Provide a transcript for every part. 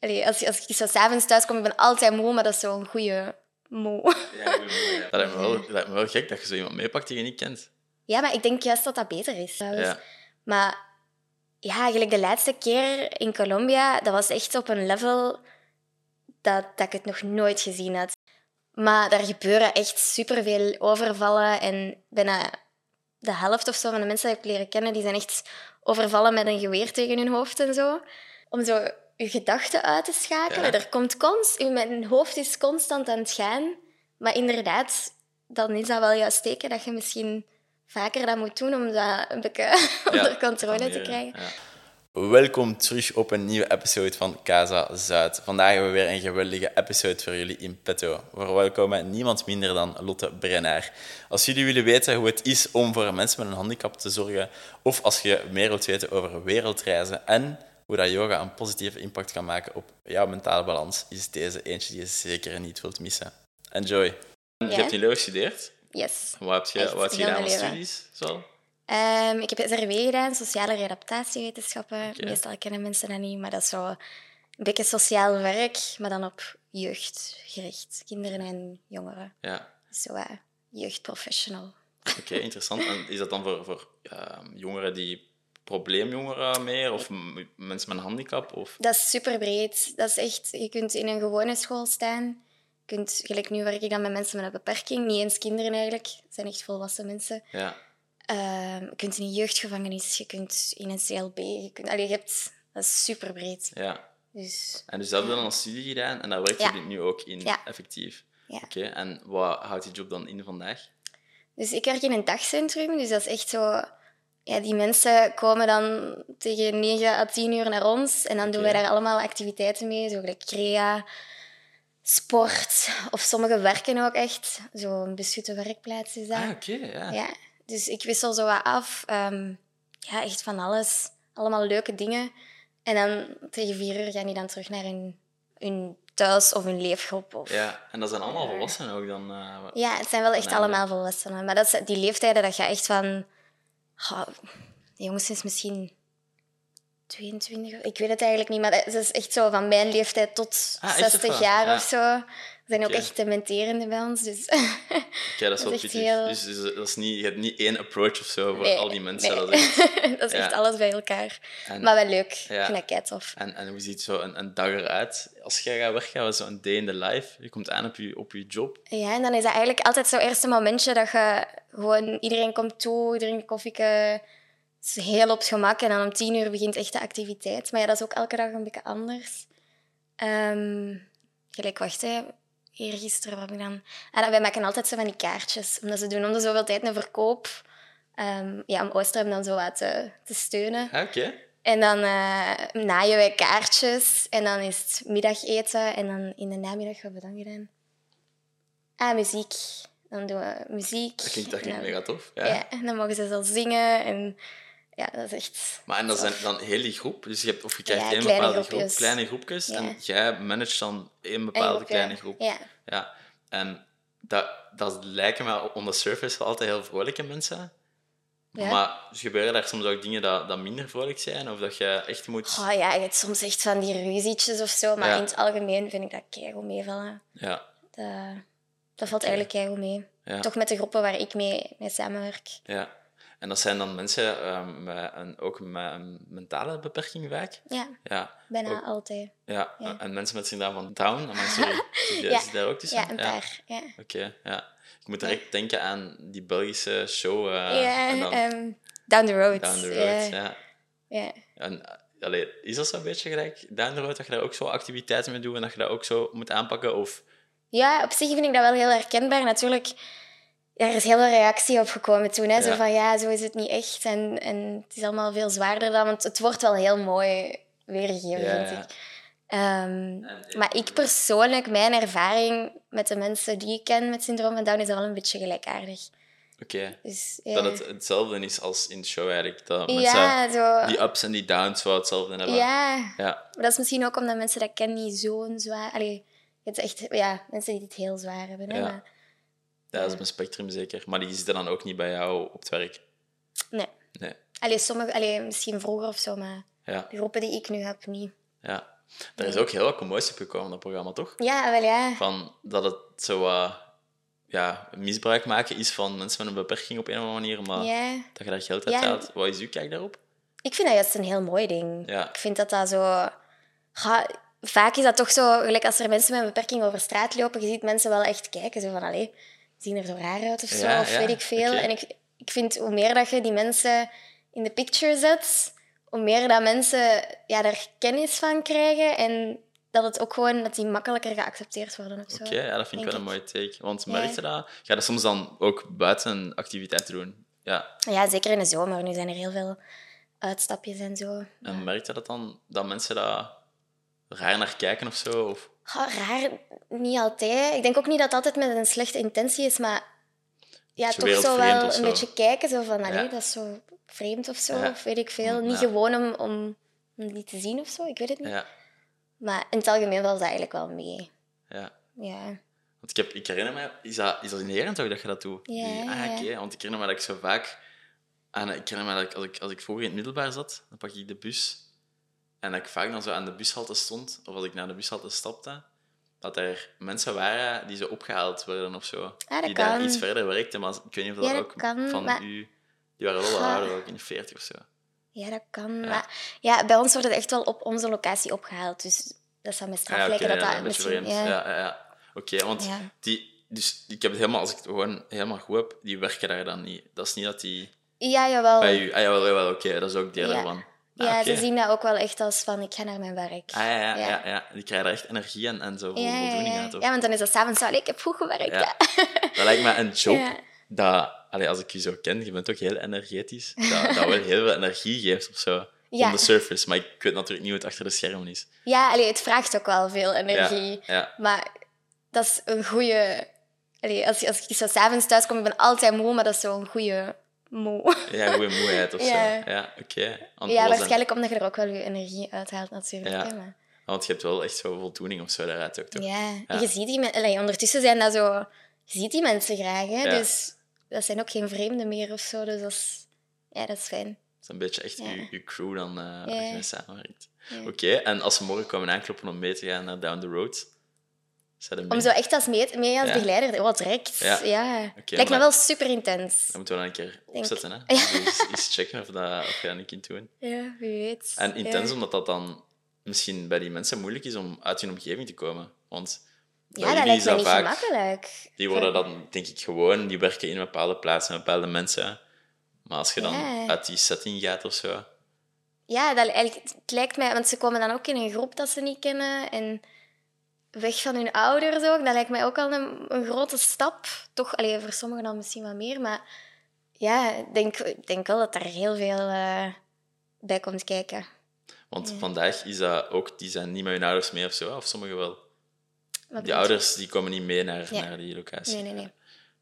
Allee, als, als ik zo s'avonds thuis kom, ik ben altijd moe, maar dat is zo'n goede moe. Ja. Dat lijkt me, wel, dat lijkt me wel gek dat je zo iemand meepakt die je niet kent. Ja, maar ik denk juist dat dat beter is. trouwens. Ja. Maar ja, eigenlijk de laatste keer in Colombia, dat was echt op een level dat, dat ik het nog nooit gezien had. Maar daar gebeuren echt superveel overvallen en bijna de helft of zo van de mensen die ik leren kennen, die zijn echt overvallen met een geweer tegen hun hoofd en zo. Om zo je gedachten uit te schakelen. Ja. Er komt const, mijn hoofd is constant aan het gaan. Maar inderdaad, dan is dat wel juist teken dat je misschien vaker dat moet doen om dat een beetje onder controle te krijgen. ja. Welkom terug op een nieuwe episode van Casa Zuid. Vandaag hebben we weer een geweldige episode voor jullie in petto. We verwelkomen niemand minder dan Lotte Brennaar. Als jullie willen weten hoe het is om voor mensen met een handicap te zorgen, of als je meer wilt weten over wereldreizen en hoe dat yoga een positieve impact kan maken op jouw mentale balans, is deze eentje die je zeker niet wilt missen. Enjoy. Je Ja. hebt in Leuven gestudeerd. Yes. Wat heb je, wat heb je gedaan studies? Zo? Ehm, ik heb SRW gedaan, sociale readaptatiewetenschappen. Meestal kennen mensen dat niet, maar dat is zo een beetje sociaal werk, maar dan op jeugd gericht. Kinderen en jongeren. Ja. Zo eh, jeugdprofessional. Oké, interessant. En is dat dan voor, voor ja, jongeren die probleemjongeren meer of mensen met een handicap? Of... Dat is super breed. Dat is echt, je kunt in een gewone school staan. Je kunt, gelijk nu werk ik dan met mensen met een beperking, niet eens kinderen eigenlijk. Het zijn echt volwassen mensen. Ja, Ehm, je kunt in een jeugdgevangenis, je kunt in een CLB. Je, kunt, allee, je hebt, dat is super breed. ja. Dus En dus dat heb je dan als studie gedaan en daar werk je Ja. nu ook in, Ja. effectief. Ja. Oké, en wat houdt die job dan in vandaag? Dus ik werk in een dagcentrum, dus dat is echt zo... Ja, die mensen komen dan tegen 9 à 10 uur naar ons en dan doen wij daar allemaal activiteiten mee, zo gelijk crea, sport, of sommigen werken ook echt. Zo'n beschutte werkplaats is dat. Ah, oké, ja. Ja, dus ik wissel zo wat af. Ehm, ja, echt van alles. Allemaal leuke dingen. En dan tegen vier uur gaan die dan terug naar hun, hun thuis of hun leefgroep. Of... Ja, en dat zijn allemaal volwassenen ook dan? eh, Ja, het zijn wel echt allemaal volwassenen. Maar dat die leeftijden dat je echt van... De jongens is misschien 22, of- ik weet het eigenlijk niet. Maar dat is echt zo van mijn leeftijd tot Ah, is het 60 wel? jaar Ja. of zo. Zijn ook Oké. echt dementerende bij ons. Dus Oké, dat is wel dat is echt pittig. heel- Dus, dus dat is niet, je hebt niet één approach of zo voor Nee, al die mensen. nee. Dat is echt- dat is echt Ja. alles bij elkaar. En- maar wel leuk. Ja. Ik vind dat kei tof. En, en hoe ziet zo een, een dag eruit? Als jij gaat werken, is zo'n day in the life? Je komt aan op je, op je job. Ja, en dan is dat eigenlijk altijd zo'n eerste momentje dat je gewoon... Iedereen komt toe, iedereen koffie. Het is heel op het gemak. En dan om tien uur begint echt de activiteit. Maar ja, dat is ook elke dag een beetje anders. Ehm gelijk, wacht, hè. Eergisteren, wat heb ik dan... Ah, dan- wij maken altijd zo van die kaartjes. Omdat ze doen om de zoveel tijd een verkoop. Ehm, ja, om Oosterhem dan zo wat te, te steunen. Ah, Oké. En dan eh, naaien wij kaartjes. En dan is het middageten. En dan in de namiddag, hebben we dan gedaan? Ah, muziek. Dan doen we muziek. Dat klinkt, dat En klinkt dan- mega tof. Ja. Ja. en dan mogen ze zo zingen. En ja, dat is echt... Maar en dat zijn dan heel die groep. Dus je hebt, of je krijgt Ja, één bepaalde groep, kleine groepjes. Ja. En jij managt dan één een bepaalde groep, kleine groep. Ja. Ja. En dat, dat lijken me on the surface wel altijd heel vrolijke mensen. Ja. Maar gebeuren daar soms ook dingen dat, dat minder vrolijk zijn? Of dat je echt moet... Oh ja, je hebt soms echt van die ruzietjes of zo. Maar Ja. in het algemeen vind ik dat keigoed meevallen. Ja. Dat, dat valt eigenlijk keigoed mee. Toch met de groepen waar ik mee, mee samenwerk. ja. En dat zijn dan mensen ehm, met een, ook met een mentale beperking vaak? Ja, Ja. bijna Ook- altijd. Ja, Ja. en mensen met syndroom van Down. Zit je- Ja. daar ook tussen? Ja, een paar. Ja. Oké, ja. Ik moet direct denken aan die Belgische show. eh, ja, en dan ehm, down the road. Down the Road. Ja, Ja. En, allee, is dat zo'n beetje gelijk Down the Road, dat je daar ook zo activiteiten mee doet en dat je dat ook zo moet aanpakken? Of... Ja, op zich vind ik dat wel heel herkenbaar. Natuurlijk, er is heel veel reactie op gekomen toen. Hè? Zo van, ja, zo is het niet echt. En, en het is allemaal veel zwaarder dan... Want het wordt wel heel mooi weergegeven, Ja, vind ik. Ehm, maar ik persoonlijk, mijn ervaring met de mensen die ik ken met syndroom van Down, is wel een beetje gelijkaardig. Oké. Dus, ja. Dat het hetzelfde is als in de show eigenlijk. Dat ja, zo... die ups en die downs wel hetzelfde hebben. Ja, Ja. maar dat is misschien ook omdat mensen dat kennen niet zo'n zwaar... Allee, het is echt ja, mensen die het heel zwaar hebben. Hè? Maar, dat is een spectrum zeker. Maar die zitten dan ook niet bij jou op het werk. nee. Nee. Allee, sommige, allee, misschien vroeger of zo, maar Ja, de groepen die ik nu heb, niet. ja. Daar is ook heel wat commotie op gekomen, dat programma, toch? Ja, wel ja. Van dat het zo wat ja, misbruik maken is van mensen met een beperking op een of andere manier, maar ja. dat je daar geld uit Ja. haalt. Wat is uw kijk daarop? Ik vind dat juist een heel mooi ding. Ja. Ik vind dat dat zo... Vaak is dat toch zo, gelijk als er mensen met een beperking over straat lopen, je ziet mensen wel echt kijken, zo van, allee, zien er zo raar uit of zo, Ja, of ja, weet ik veel. En ik, ik vind, hoe meer dat je die mensen in de picture zet, hoe meer dat mensen ja, daar kennis van krijgen en dat het ook gewoon, dat die makkelijker geaccepteerd worden. Oké, ja, dat vind ik wel een mooie take. Want merk je dat? Ga je dat soms dan ook buiten activiteiten doen? Ja. Ja, zeker in de zomer. Nu zijn er heel veel uitstapjes en zo. En merk je dat dan, dat mensen daar raar naar kijken of zo? Of... Raar, niet altijd. Ik denk ook niet dat het altijd met een slechte intentie is, maar ja, toch zo wel een zo. beetje kijken. Zo van, allee, Ja. dat is zo vreemd of zo, Ja. of weet ik veel. Niet Ja. gewoon om, om, om die te zien of zo, ik weet het niet. Maar in het algemeen valt dat eigenlijk wel mee. ja. Ja. Want ik, heb, ik herinner me, is dat, is dat in Heren toch dat je dat doet? Ja, Die- ja, ah, ja. oké. Want ik herinner me dat ik zo vaak... Aan, ik herinner me dat ik, als, ik, als ik vroeger in het middelbaar zat, dan pakte ik de bus. En dat ik vaak dan zo aan de bushalte stond, of als ik naar de bushalte stapte, dat er mensen waren die zo opgehaald werden of zo. dat die daar iets verder werkten, maar ik weet niet of Ja, dat ook kan, van maar- u... Die waren wel wat Ga- ouder, ook in de 40 of zo. ja, dat kan. Ja. Maar ja, bij ons wordt het echt wel op onze locatie opgehaald. Dus dat zou me straf Ah, ja, lijken dat ja, dat misschien... Ja. Ja, ja, ja. Oké, want Ja. die... Dus ik heb het helemaal, als ik het gewoon helemaal goed heb, die werken daar dan niet. Dat is niet dat die ja, jawel. bij u... Ah, jawel, jawel, oké, dat is ook deel Oh. Ah, Ja, ze zien dat ook wel echt als van, ik ga naar mijn werk. Ah, ja, ja, Ja. ja. ja, Die krijgen er echt energie en, en zo voldoening uit. Ook. ja, want dan is dat s'avonds zo, allee, ik heb goed gewerkt. Ja. Dat lijkt me een job dat, allee, als ik je zo ken, je bent ook heel energetisch, dat, dat wel heel veel energie geeft of zo. Ja. On the surface, maar ik weet natuurlijk niet hoe het achter de schermen is. Ja, allee, het vraagt ook wel veel energie. Maar dat is een goede... Als, als ik zo s'avonds thuis kom, ik ben altijd moe, maar dat is zo'n goede moe. Ja, goede moeheid of Ja. zo. Ja, oké. Ja, waarschijnlijk omdat je er ook wel je energie uithaalt natuurlijk. Ja. hè, maar- Want je hebt wel echt zo voldoening of zo daaruit ook, toch? Ja, Ja. en je ziet die mensen... Ondertussen zijn dat zo... Je ziet die mensen graag, hè. Ja. Dus dat zijn ook geen vreemden meer of zo. Dus dat is... Ja, dat is fijn. Dat is een beetje echt uw crew dan, eh waar je mee samenwerkt. Oké, en als ze morgen komen aankloppen om mee te gaan naar Down the Road, Om zo echt als mee, mee als Ja. begeleider, wat direct. Ja. Ja. Lijkt me maar- wel super intens. Dan moeten we dan een keer opzetten, hè? Dus eens, checken of, dat, of dat niet kunt doen. Ja, wie weet. En intens ja. omdat dat dan misschien bij die mensen moeilijk is om uit hun omgeving te komen. Want Ja, dat lijkt me dat niet vaak... gemakkelijk. Die worden dan, denk ik, gewoon... Die werken in bepaalde plaatsen met bepaalde mensen. Maar als je dan Ja. uit die setting gaat of zo... Ja, dat, eigenlijk- het lijkt mij... Want ze komen dan ook in een groep dat ze niet kennen. En weg van hun ouders ook. Dat lijkt mij ook al een, een grote stap. Toch, allee, voor sommigen dan misschien wat meer. Maar ja, ik denk, ik denk wel dat er heel veel eh, bij komt kijken. Want Ja. vandaag is dat ook... Die zijn niet met hun ouders mee of zo. Of sommigen wel. Wat Die je? ouders die komen niet mee naar, Ja. naar die locatie. Nee, nee, nee.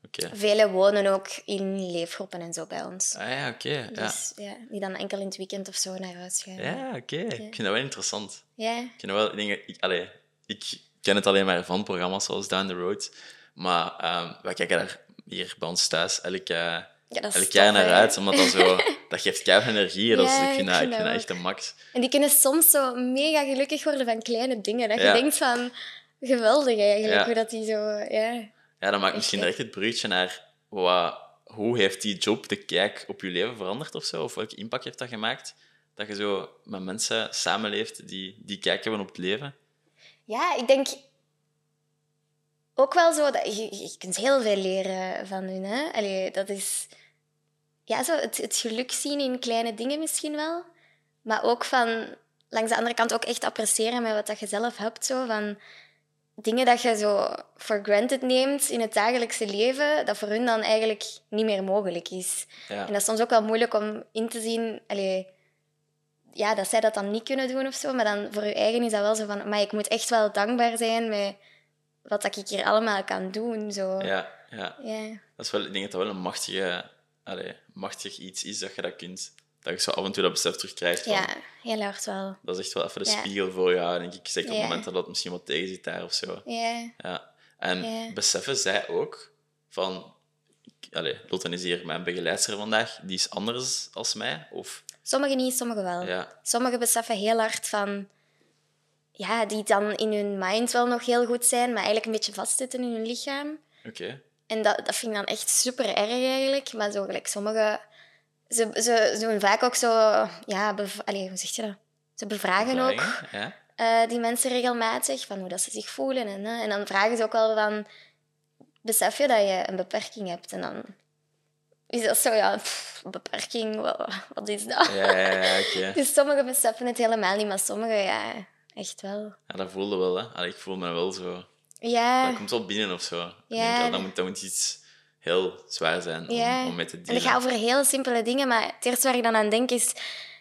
Oké. Velen wonen ook in leefgroepen en zo bij ons. Ah ja, oké. ja. Dus ja, die dan enkel in het weekend of zo naar huis gaan. Ja, oké. Ik vind dat wel interessant. Ja. Ik, vind dat wel, dingen, ik, allee, ik ken het alleen maar van programma's zoals Down the Road. Maar ehm, wij kijken daar hier bij ons thuis elk, Ja, is elk jaar naar uit. Omdat dat zo... Dat geeft keihard energie. Dat is, ik vind dat, ik vind vind dat dat echt een max. En die kunnen soms zo mega gelukkig worden van kleine dingen. Dat je denkt van, geweldig eigenlijk, Ja. hoe dat die zo... Ja. Ja, dat maakt misschien direct het bruggetje naar... Wat, hoe heeft die job de kijk op je leven veranderd of zo? Of welke impact heeft dat gemaakt? Dat je zo met mensen samenleeft die die kijk hebben op het leven? Ja, ik denk ook wel zo dat je, je kunt heel veel leren van hun. Hè? Allee, dat is ja, zo het, het geluk zien in kleine dingen misschien wel. Maar ook van langs de andere kant ook echt appreciëren met wat dat je zelf hebt. Zo, van dingen dat je zo for granted neemt in het dagelijkse leven, dat voor hun dan eigenlijk niet meer mogelijk is. Ja. En dat is soms ook wel moeilijk om in te zien allee, ja, dat zij dat dan niet kunnen doen of zo. Maar dan voor je eigen is dat wel zo van, maar ik moet echt wel dankbaar zijn met wat dat ik hier allemaal kan doen. Zo. Ja, ja. Ja. Dat is wel, ik denk dat dat wel een machtige, allee, machtig iets is dat je dat kunt. Dat je zo af en toe dat besef terugkrijgt. Ja, heel hard wel. Dat is echt wel even de Ja. spiegel voor jou, denk ik. Zeker op het moment dat het misschien wat tegen zit daar of zo. Ja. Ja. En beseffen zij ook van... Allee, Lotte is hier mijn begeleidster vandaag. Die is anders als mij. Of, Sommigen niet, sommigen wel. ja, Sommigen beseffen heel hard van... ja, die dan in hun mind wel nog heel goed zijn, maar eigenlijk een beetje vastzitten in hun lichaam. Oké. En dat, dat vind ik dan echt super erg eigenlijk. Maar zo gelijk sommige... Ze, ze, ze doen vaak ook zo... Ja, allee, hoe zeg je dat? Ze bevragen ook Ja? eh, die mensen regelmatig van hoe dat ze zich voelen. En, hè. en dan vragen ze ook wel van... Besef je dat je een beperking hebt? En dan is dat zo, ja, pff, beperking, wat, wat is dat? Ja, ja, ja, oké. Dus sommigen beseffen het helemaal niet, maar sommigen, ja, echt wel. Ja, dat voelde wel, hè. Allee, ik voel me wel zo... Ja, Dat komt wel binnen of zo. Ja. denk, dat, moet, dat moet iets heel zwaar zijn om, ja. om mee te En dealen. dat gaat over heel simpele dingen, maar het eerste waar ik dan aan denk is...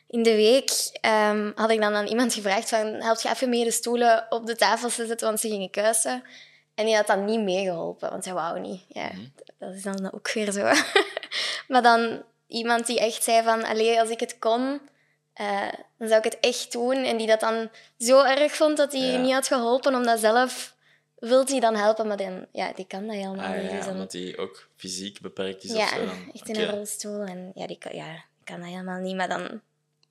In de week ehm, had ik dan aan iemand gevraagd van... Help je even mee de stoelen op de tafel te zetten, want ze gingen kuisen. En die had dan niet meegeholpen, want hij wou niet. Ja, Mhm. Dat is dan ook weer zo. maar dan iemand die echt zei van... Allee, als ik het kon, eh, dan zou ik het echt doen. En die dat dan zo erg vond dat hij Ja. niet had geholpen, omdat zelf... Wilt hij dan helpen, maar dan, ja, die kan dat helemaal Ah, niet. ja, Dus dan- omdat hij ook fysiek beperkt is of ja, zo. Dan. echt in een rolstoel. En ja, die kan, ja, die kan dat helemaal niet. Maar dan,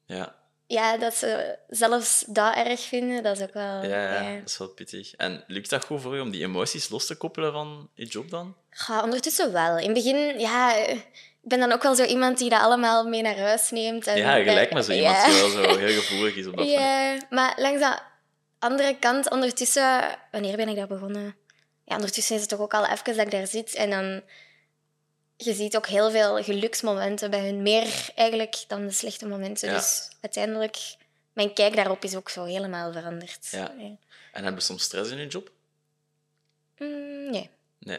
Ja. ja, dat ze zelfs dat erg vinden, dat is ook wel... Ja, ja, ja. dat is wel pittig. En lukt dat goed voor je om die emoties los te koppelen van je job dan? Ja, ondertussen wel. In het begin, ja... Ik ben dan ook wel zo iemand die dat allemaal mee naar huis neemt. En, Ja, gelijk met zo iemand Ja. die wel zo heel gevoelig is op dat. Ja, maar langs de andere kant, ondertussen... Wanneer ben ik daar begonnen? Ja, ondertussen is het toch ook al even dat ik daar zit. En dan... Je ziet ook heel veel geluksmomenten bij hun. Meer eigenlijk dan de slechte momenten. Ja. Dus uiteindelijk... Mijn kijk daarop is ook zo helemaal veranderd. Ja. En heb je soms stress in je job? Mm, nee. Nee,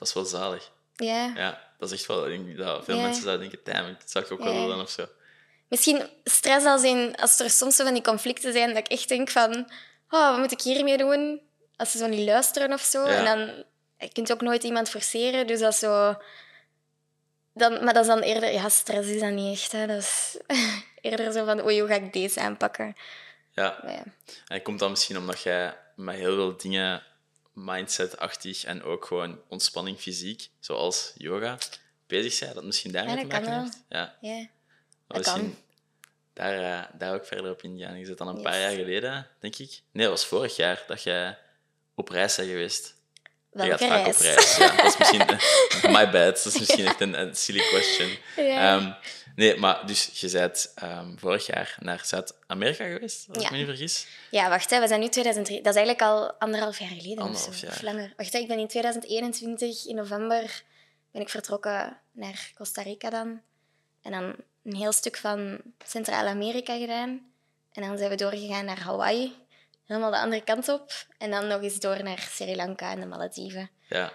dat is wel zalig. Ja. Ja, dat is echt wel... Ik denk dat veel Ja. mensen zouden denken, damn, dat zou ik ook wel willen of zo. Misschien stress als in... Als er soms zo van die conflicten zijn, dat ik echt denk van... Oh, wat moet ik hiermee doen? Als ze zo niet luisteren of zo. Ja. En dan... Je kunt ook nooit iemand forceren, dus dat is zo... Dan, maar dat is dan eerder... Ja, stress is dat niet echt, hè. Dat is eerder zo van... Oei, hoe ga ik deze aanpakken? Ja, ja. en komt dat misschien omdat jij met heel veel dingen mindset-achtig en ook gewoon ontspanning fysiek, zoals yoga, bezig bent, dat misschien daarmee Ja, te kan maken heeft? Ja, Ja. Dat misschien kan. daar, eh, daar ook verder op ingaan. Je zit dan een paar jaar geleden, denk ik. Nee, dat was vorig jaar dat jij op reis bent geweest. Je Welke gaat vaak op reis? reis. Ja, dat is misschien... my bad. Dat is misschien echt een, een silly question. Ja. Ehm, nee, maar dus je bent ehm, vorig jaar naar Zuid-Amerika geweest, als ik me niet vergis. Ja, wacht, hè, we zijn nu 2003. Dat is eigenlijk al anderhalf jaar geleden of Anderhalf zo, jaar. of langer. Wacht, hè, ik ben in 2021, in november, ben ik vertrokken naar Costa Rica dan. En dan een heel stuk van Centraal-Amerika gedaan. En dan zijn we doorgegaan naar Hawaii, helemaal de andere kant op. En dan nog eens door naar Sri Lanka en de Malediven. Ja,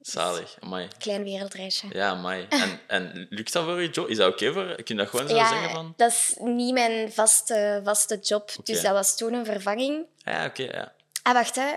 zalig. Amai. Klein wereldreisje. Ja, amai. En, en lukt dat voor je job? Is dat oké voor je? Kun je dat gewoon zo zeggen van... dat is niet mijn vaste, vaste job. Dus dat was toen een vervanging. Ja, oké, ja. Ah, wacht, hè.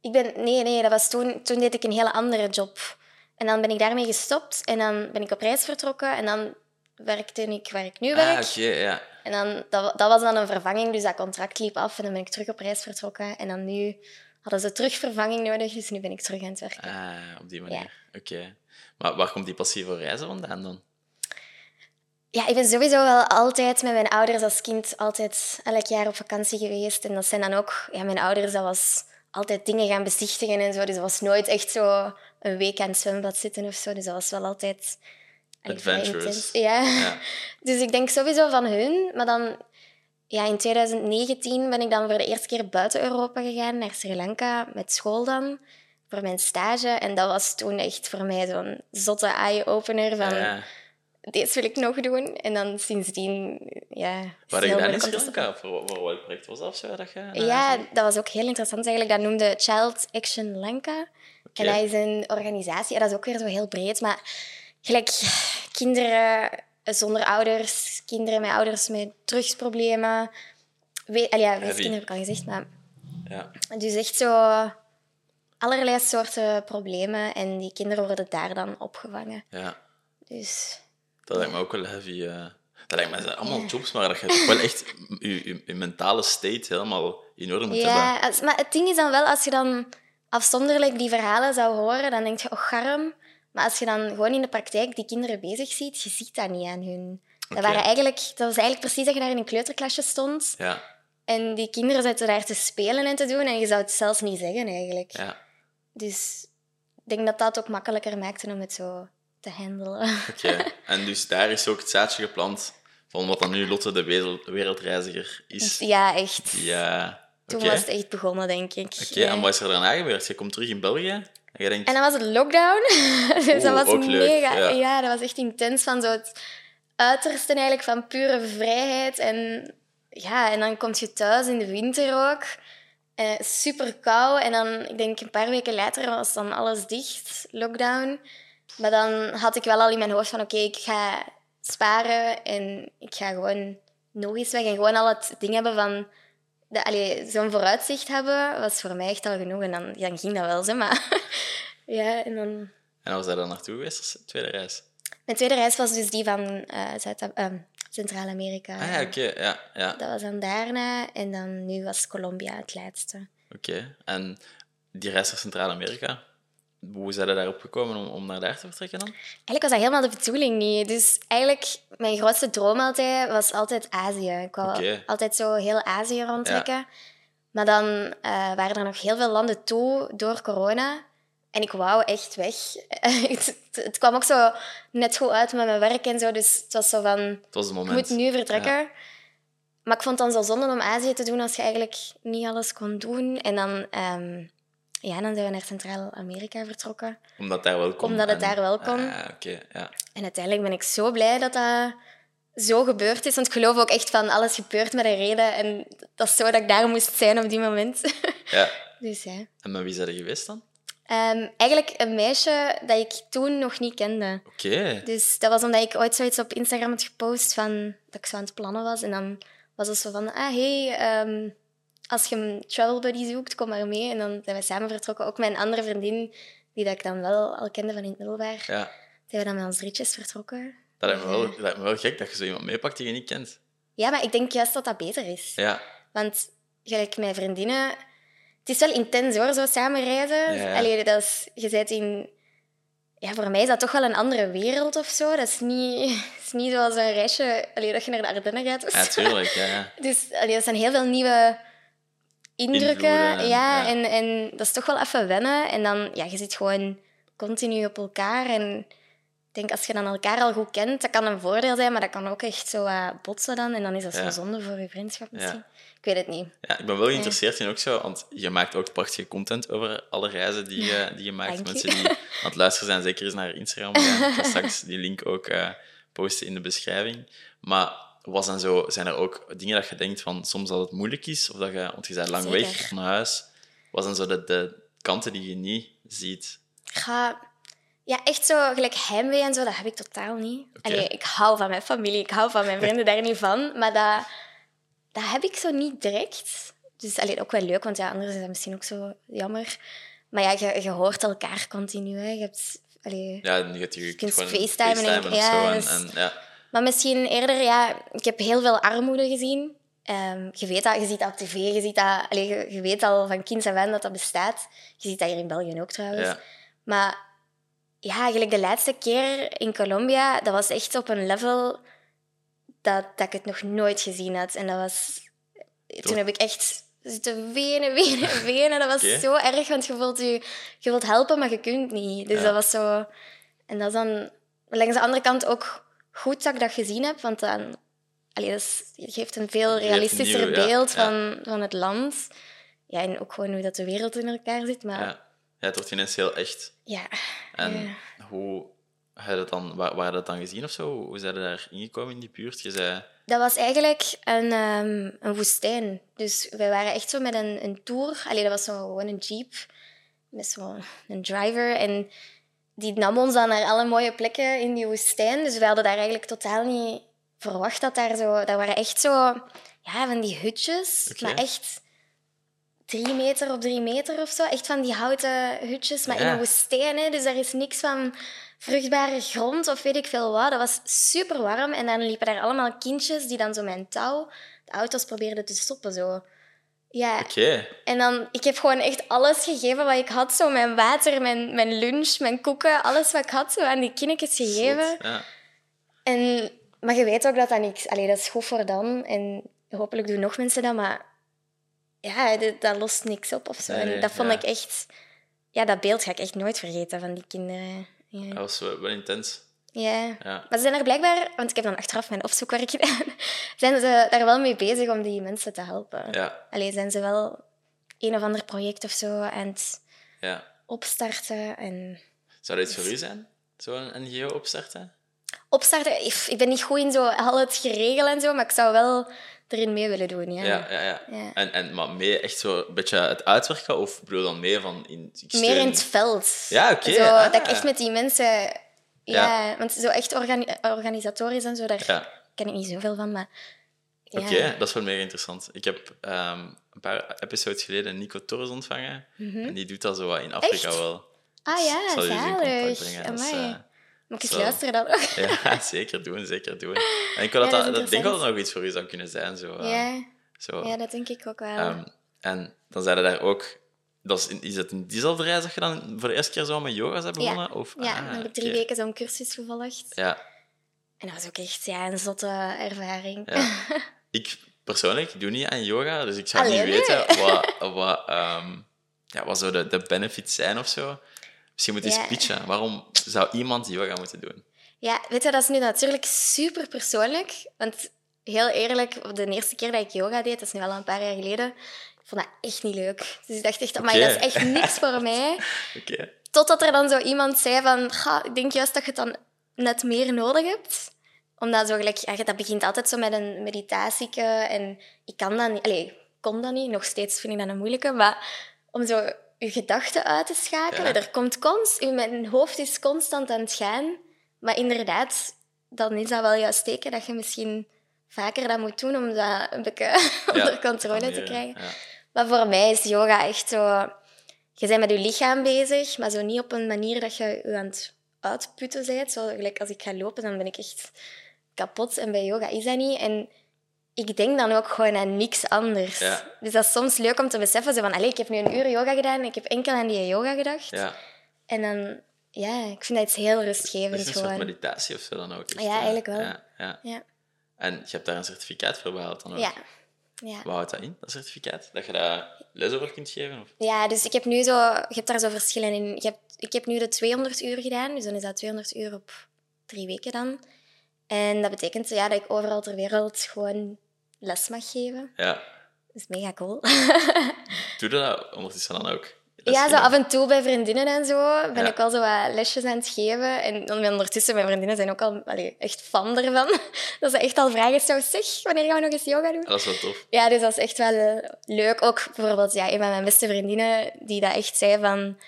Ik ben... Nee, nee, dat was toen... Toen deed ik een hele andere job. En dan ben ik daarmee gestopt. En dan ben ik op reis vertrokken. En dan werkte ik waar ik nu werk. Ah, oké, ja. En dan, dat, dat was dan een vervanging, dus dat contract liep af. En dan ben ik terug op reis vertrokken. En dan nu hadden ze terug vervanging nodig. Dus nu ben ik terug aan het werken. Ah, op die manier. Oké. Maar waar komt die passie voor reizen vandaan dan? Ja, ik ben sowieso wel altijd met mijn ouders als kind altijd elk jaar op vakantie geweest. En dat zijn dan ook... Ja, mijn ouders, dat was altijd dingen gaan bezichtigen en zo. Dus dat was nooit echt zo een week aan het zwembad zitten of zo. Dus dat was wel altijd... intens. Ja. Ja. Dus ik denk sowieso van hun. Maar dan... Ja, in 2019 ben ik dan voor de eerste keer buiten Europa gegaan, naar Sri Lanka, met school dan, voor mijn stage. En dat was toen echt voor mij zo'n zotte eye-opener van ja. deze wil ik nog doen. En dan sindsdien, ja... Waar je gedaan in Sri. Lanka? Voor, voor welk project was dat zo? Dat je, Ja, dat was ook heel interessant eigenlijk. Dat noemde Child Action Lanka. En dat is een organisatie, dat is ook weer zo heel breed, maar gelijk kinderen zonder ouders, kinderen met ouders met drugsproblemen. We, allee, ja, weeskinderen heb ik al gezegd, maar Ja. dus echt zo allerlei soorten problemen en die kinderen worden daar dan opgevangen. ja. Dus Dat lijkt me ook wel heavy. eh. Dat lijkt me allemaal jobs, maar dat je wel echt je, je, je mentale state helemaal in orde moet Ja, hebben. als- maar het ding is dan wel, als je dan afzonderlijk die verhalen zou horen, dan denk je, oh, garm. Maar als je dan gewoon in de praktijk die kinderen bezig ziet, je ziet dat niet aan hun. Dat, waren eigenlijk, dat was eigenlijk precies dat je daar in een kleuterklasje stond. Ja. En die kinderen zitten daar te spelen en te doen en je zou het zelfs niet zeggen eigenlijk. Ja, Dus ik denk dat dat ook makkelijker maakte om het zo te handelen. oké. en dus daar is ook het zaadje geplant van wat dan nu Lotte de wereld, wereldreiziger is. Ja, echt. Ja, Toen was het echt begonnen, denk ik. Oké, Ja. en wat is er daarna gebeurd? Je komt terug in België en je denkt... En dan was het lockdown. dus Oeh, dat was leuk, mega. ja. Ja. dat was echt intens van zo het uiterste eigenlijk van pure vrijheid. En ja, en dan kom je thuis in de winter ook. Eh, super kou. En dan, ik denk een paar weken later was dan alles dicht, lockdown. Maar dan had ik wel al in mijn hoofd van oké, ik ga sparen en ik ga gewoon nog eens weg. En gewoon al het ding hebben van zo'n vooruitzicht hebben, was voor mij echt al genoeg. En dan, dan ging dat wel, zeg maar. ja, en dan... En waar was hij dan naartoe geweest tweede reis? Mijn tweede reis was dus die van eh, eh, Centraal-Amerika. Ah ja, oké. Ja, ja. Dat was dan daarna. En dan nu was Colombia het laatste. Oké. En die reis naar Centraal-Amerika, hoe zijn je daarop gekomen om, om naar daar te vertrekken dan? Eigenlijk was dat helemaal de bedoeling niet. Dus eigenlijk, mijn grootste droom altijd was altijd Azië. Ik wou altijd zo heel Azië rondtrekken. Maar dan eh, waren er nog heel veel landen toe door corona. En ik wou echt weg. het, het kwam ook zo net goed uit met mijn werk en zo. Dus het was zo van... Het was het Ik moment. moet nu vertrekken. Maar ik vond het dan zo zonde om Azië te doen als je eigenlijk niet alles kon doen. En dan, ehm, ja, dan zijn we naar Centraal-Amerika vertrokken. Omdat het daar wel kon. Omdat het en- daar wel kon. Ah, oké. Ja. En uiteindelijk ben ik zo blij dat dat zo gebeurd is. Want ik geloof ook echt van alles gebeurt met een reden. En dat is zo dat ik daar moest zijn op die moment. ja. dus ja. En met wie zijn je geweest dan? Ehm, eigenlijk een meisje dat ik toen nog niet kende. Oké. Dus dat was omdat ik ooit zoiets op Instagram had gepost van dat ik zo aan het plannen was. En dan was het zo van, ah hey, ehm, als je een travel buddy zoekt, kom maar mee. En dan zijn we samen vertrokken. Ook mijn andere vriendin, die dat ik dan wel al kende van in het middelbaar, Ja. zijn we dan met ons drietjes vertrokken. Dat lijkt, me wel, dat lijkt me wel gek dat je zo iemand meepakt die je niet kent. Ja, maar ik denk juist dat dat beter is. Ja. Want gelijk mijn vriendinnen... Het is wel intens hoor, zo samen reizen. Ja. Allee, dat is, je bent in... Ja, voor mij is dat toch wel een andere wereld of zo. Dat is niet, is niet zoals een reisje allee, dat je naar de Ardennen gaat. of Ja, zo. tuurlijk. Ja, ja. Dus allee, dat zijn heel veel nieuwe indrukken. Invloeden ja, ja. En, en dat is toch wel even wennen. En dan, ja, je zit gewoon continu op elkaar. En ik denk, als je dan elkaar al goed kent, dat kan een voordeel zijn, maar dat kan ook echt zo eh, botsen dan. En dan is dat Ja. zo zonde voor je vriendschap misschien. Ja. Ik weet het niet. Ja, ik ben wel geïnteresseerd in ook zo, want je maakt ook prachtige content over alle reizen die, je die je maakt. Mensen die aan het luisteren zijn, zeker eens naar Instagram. Ik ga straks die link ook eh, posten in de beschrijving. Maar was dan zo, zijn er ook dingen dat je denkt van soms dat het moeilijk is, of dat je, want je bent lang weg naar huis, was dan zo de, de kanten die je niet ziet? Ga... Ja, echt zo gelijk heimwee en zo, dat heb ik totaal niet. Oké. Allee, ik hou van mijn familie, ik hou van mijn vrienden daar niet van. Maar dat, dat heb ik zo niet direct. Dus allee, ook wel leuk, want ja, anders is dat misschien ook zo jammer. Maar ja, je, je hoort elkaar continu. Hè. Je hebt, allee, Ja, je, hebt je, kunt en- of ja, zo. En, dus- en, ja. Maar misschien eerder, ja, ik heb heel veel armoede gezien. Ehm, je weet dat, je ziet dat op tv, je, ziet dat, allee, je, je weet al van kinds af aan dat dat bestaat. Je ziet dat hier in België ook trouwens. Ja. Maar ja, eigenlijk de laatste keer in Colombia, dat was echt op een level dat, dat ik het nog nooit gezien had. En dat was... Toen heb ik echt zitten wenen, wenen, wenen. Dat was zo erg, want je wilt, je, je wilt helpen, maar je kunt niet. Dus Ja. dat was zo... En dat is dan langs de andere kant ook goed dat ik dat gezien heb, want dan... Allee, dat is- geeft een veel een realistischer nieuw, beeld ja. Van, van het land. Ja, en ook gewoon hoe dat de wereld in elkaar zit. Maar Ja. het wordt ineens heel echt. En Ja. hoe heb je dat dan, waar, waar dat dan gezien of zo? Hoe zijn daar ingekomen in die buurt? Je zei, Dat was eigenlijk een, ehm, een woestijn. Dus wij waren echt zo met een, een tour. Allee, dat was zo gewoon een jeep met zo'n driver. En die nam ons dan naar alle mooie plekken in die woestijn. Dus we hadden daar eigenlijk totaal niet verwacht dat daar zo... Dat waren echt zo... Ja, van die hutjes. Maar echt drie meter op drie meter of zo. Echt van die houten hutjes, maar in een woestijn. Hè. Dus daar is niks van vruchtbare grond of weet ik veel wat. Dat was super warm. En dan liepen daar allemaal kindjes die dan zo mijn touw de auto's probeerden te stoppen. Zo. Ja, oké, en dan, ik heb gewoon echt alles gegeven wat ik had. Zo mijn water, mijn, mijn lunch, mijn koeken, alles wat ik had, zo aan die kindjes gegeven. Ja. En, maar je weet ook dat dat niks... Allee, dat is goed voor dan. En hopelijk doen nog mensen dat, maar ja, dat, dat lost niks op of zo. Nee, En dat vond ja. ik echt... Ja, dat beeld ga ik echt nooit vergeten van die kinderen. Ja. Dat was wel, wel intens. Ja. Ja. Maar ze zijn er blijkbaar, want ik heb dan achteraf mijn opzoekwerk gedaan, zijn ze daar wel mee bezig om die mensen te helpen. Ja, Allee, zijn ze wel een of ander project of zo aan het ja. opstarten en... Zou dat iets voor u zijn? Zo'n NGO opstarten? Opstarten, ik ben niet goed in zo al het geregeld en zo, maar ik zou wel erin mee willen doen, ja. Ja, ja, ja. Ja. En, en, maar mee echt zo een beetje het uitwerken? Of bedoel dan mee van... In, Meer in het veld. Ja, oké, Zo, ah. Dat ik echt met die mensen... Ja, Ja. want zo echt organi organisatorisch en zo, daar Ja. ken ik niet zoveel van, maar... Ja. Oké, dat is wel mega interessant. Ik heb ehm, een paar episodes geleden Nico Torres ontvangen. En die doet dat zo wat in Afrika Mhm. Echt? wel. Ah ja, zal zalig. Amai. eh, Moet ik eens luisteren dan ook? ja, zeker doen, zeker doen. En ik, wil dat, dat denk wel interessant. dat dat nog iets voor u zou kunnen zijn. Zo, eh, Ja, zo. ja, dat denk ik ook wel. Ehm, en dan zeiden daar ook... Dat is, is het in diezelfde reis dat je dan voor de eerste keer zo met yoga's hebt begonnen? ja, Of, ja ah, dan heb ik drie weken zo'n cursus gevolgd. Ja, En dat was ook echt ja, een zotte ervaring. Ja. ik persoonlijk doe niet aan yoga, dus ik zou Allee, niet weten wat, wat, ehm, ja, wat zo de, de benefits zijn of zo. Misschien moet je eens Ja. pitchen. Waarom zou iemand yoga moeten doen? Ja, weet je, dat is nu natuurlijk super persoonlijk. Want heel eerlijk, de eerste keer dat ik yoga deed, dat is nu al een paar jaar geleden, vond dat echt niet leuk. Dus ik dacht echt, maar Oké. dat is echt niks voor mij. Oké. Totdat er dan zo iemand zei van, "Ga, ik denk juist dat je het dan net meer nodig hebt. Omdat zo gelijk, ja, dat begint altijd zo met een meditatieke en ik kan dat niet, allee, kon dat niet, nog steeds vind ik dat een moeilijke, maar om zo je gedachten uit te schakelen, Ja. er komt constant, mijn hoofd is constant aan het gaan, maar inderdaad, dan is dat wel juist teken dat je misschien vaker dat moet doen om dat een beetje onder controle te krijgen. Ja. Maar voor mij is yoga echt zo... Je bent met je lichaam bezig, maar zo niet op een manier dat je je aan het uitputten bent. Zo, gelijk als ik ga lopen, dan ben ik echt kapot. En bij yoga is dat niet. En ik denk dan ook gewoon aan niks anders. Ja. Dus dat is soms leuk om te beseffen. Zo van, allee, ik heb nu een uur yoga gedaan en ik heb enkel aan die yoga gedacht. ja. En dan... Ja, ik vind dat iets heel rustgevends is een soort gewoon. meditatie of zo dan ook. echt, Ja, hè? eigenlijk wel. Ja, ja. Ja. En je hebt daar een certificaat voor behaald dan ook. Ja. Ja. Wat houdt dat in, dat certificaat? Dat je daar les over kunt geven? Of? Ja, dus ik heb nu zo... Je hebt daar zo verschillen in. Je hebt, ik heb nu de 200 uur gedaan, dus dan is dat 200 uur op drie weken dan. En dat betekent ja, dat ik overal ter wereld gewoon les mag geven. Ja. Dat is mega cool. Doe je dat ondertussen dan ook? Ja, zo af en toe bij vriendinnen en zo ben Ja. ik wel zo wat lesjes aan het geven. En ondertussen, mijn vriendinnen zijn ook al allee, echt fan ervan. Dat ze echt al vragen, zo, zeg, wanneer gaan we nog eens yoga doen? Dat is wel tof. Ja, dus dat is echt wel leuk. Ook bijvoorbeeld ja, een van mijn beste vriendinnen die dat echt zei van...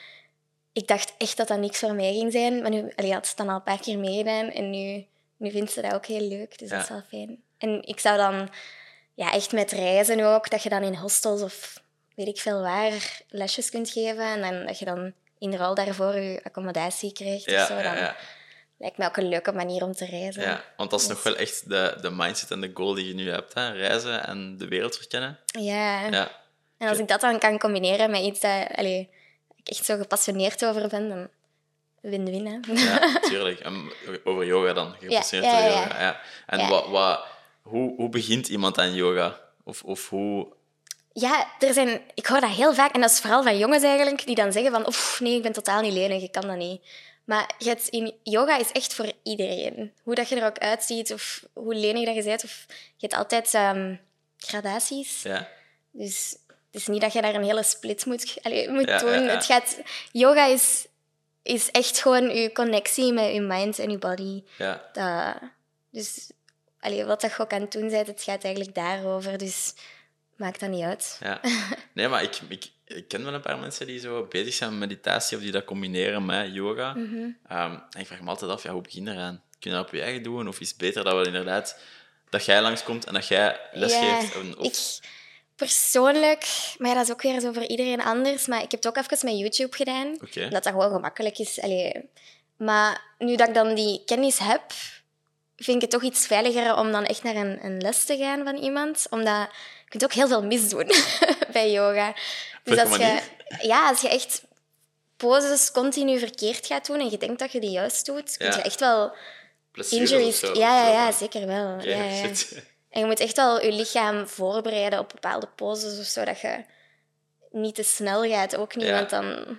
Ik dacht echt dat dat niks voor mij ging zijn. Maar nu allee, had ze het dan al een paar keer meegedaan. En nu, nu vindt ze dat ook heel leuk. Dus dat is wel fijn. En ik zou dan ja, echt met reizen ook, dat je dan in hostels of weet ik veel waar lesjes kunt geven. En dan, dat je dan in ruil daarvoor je accommodatie krijgt. Ja, of zo, dan ja. lijkt mij ook een leuke manier om te reizen. ja. Want dat is nog wel echt de, de mindset en de goal die je nu hebt. Hè? Reizen en de wereld verkennen. ja. Ja. En als ik dat dan kan combineren met iets dat allee, ik echt zo gepassioneerd over ben, dan win-win. Ja, tuurlijk. En over yoga dan. Gepassioneerd Ja, ja, over yoga. Ja. En. Wat, wat, hoe, hoe begint iemand aan yoga? Of, of hoe... Ja, er zijn, ik hoor dat heel vaak, en dat is vooral van jongens eigenlijk, die dan zeggen van, oef, nee, ik ben totaal niet lenig, ik kan dat niet. Maar je hebt in, yoga is echt voor iedereen. Hoe dat je er ook uitziet, of hoe lenig dat je bent, of je hebt altijd ehm, gradaties. Ja. Dus het is niet dat je daar een hele split moet, allee, moet Ja, doen. ja. Het gaat, yoga is, is echt gewoon je connectie met je mind en je body. Ja. Dat, dus allee, wat dat je ook aan het doen bent, het gaat eigenlijk daarover. Dus maakt dat niet uit. Ja. Nee, maar ik, ik, ik ken wel een paar mensen die zo bezig zijn met meditatie of die dat combineren met yoga. Mhm. Ehm, en ik vraag me altijd af, ja, hoe begin je eraan? Kun je dat op je eigen doen? Of is het beter dat we inderdaad dat jij langskomt en dat jij les Ja, Of, ik persoonlijk, maar ja, dat is ook weer zo voor iedereen anders. Maar ik heb het ook even met YouTube gedaan. Dat dat gewoon gemakkelijk is. Allee. Maar nu dat ik dan die kennis heb, vind ik het toch iets veiliger om dan echt naar een, een les te gaan van iemand. Omdat kunt ook heel veel misdoen bij yoga. Dus als je, ja, als je echt poses continu verkeerd gaat doen en je denkt dat je die juist doet, kun je echt wel blessures injuries... ja, ja, ja, zeker wel. Ja, ja. En je moet echt wel je lichaam voorbereiden op bepaalde poses of zo, dat je niet te snel gaat, ook niet, want dan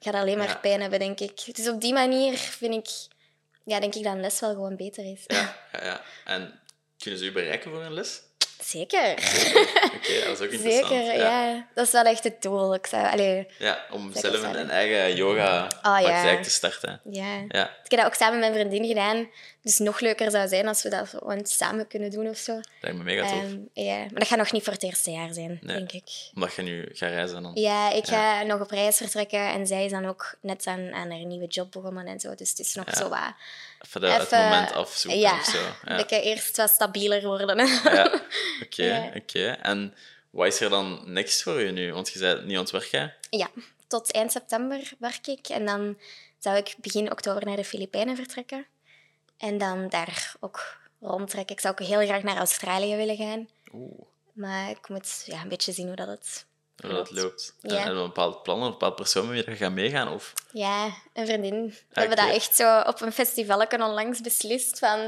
gaat alleen maar pijn hebben, denk ik. Dus op die manier vind ik, ja, denk ik dat een les wel gewoon beter is. Ja, ja, ja. En kunnen ze u bereiken voor een les? Zeker. Oké, dat is ook interessant. Zeker, ja. Dat is wel echt het doel. Ik zou, allee, Ja, om zelf een, eigen yoga-praktijk ja. te starten. ja. Ja, Ik heb dat ook samen met mijn vriendin gedaan. Dus nog leuker zou zijn als we dat samen kunnen doen of zo. lijkt me mega tof. Ehm, ja. Maar dat gaat nog niet voor het eerste jaar zijn, Nee. denk ik. Omdat je nu gaat reizen dan. Ja, ik ga nog op reis vertrekken en zij is dan ook net aan, aan haar nieuwe job begonnen en zo. Dus het is nog Ja. zo wat... Even de, het moment afzoeken ja, of zo. Ja, beetje eerst wat stabieler worden. ja. oké, oké. En wat is er dan next voor je nu? Want je bent niet aan het werken. Ja, tot eind september werk ik. En dan zou ik begin oktober naar de Filipijnen vertrekken. En dan daar ook rondtrekken. Ik zou ook heel graag naar Australië willen gaan. Oeh, Maar ik moet ja, een beetje zien hoe dat het... hoe dat Klopt. loopt. Ja. En hebben we een bepaald plan, een bepaald persoon met wie je gaat meegaan? Of... Ja, een vriendin. We Ah, hebben dat echt zo op een festival onlangs beslist. Van,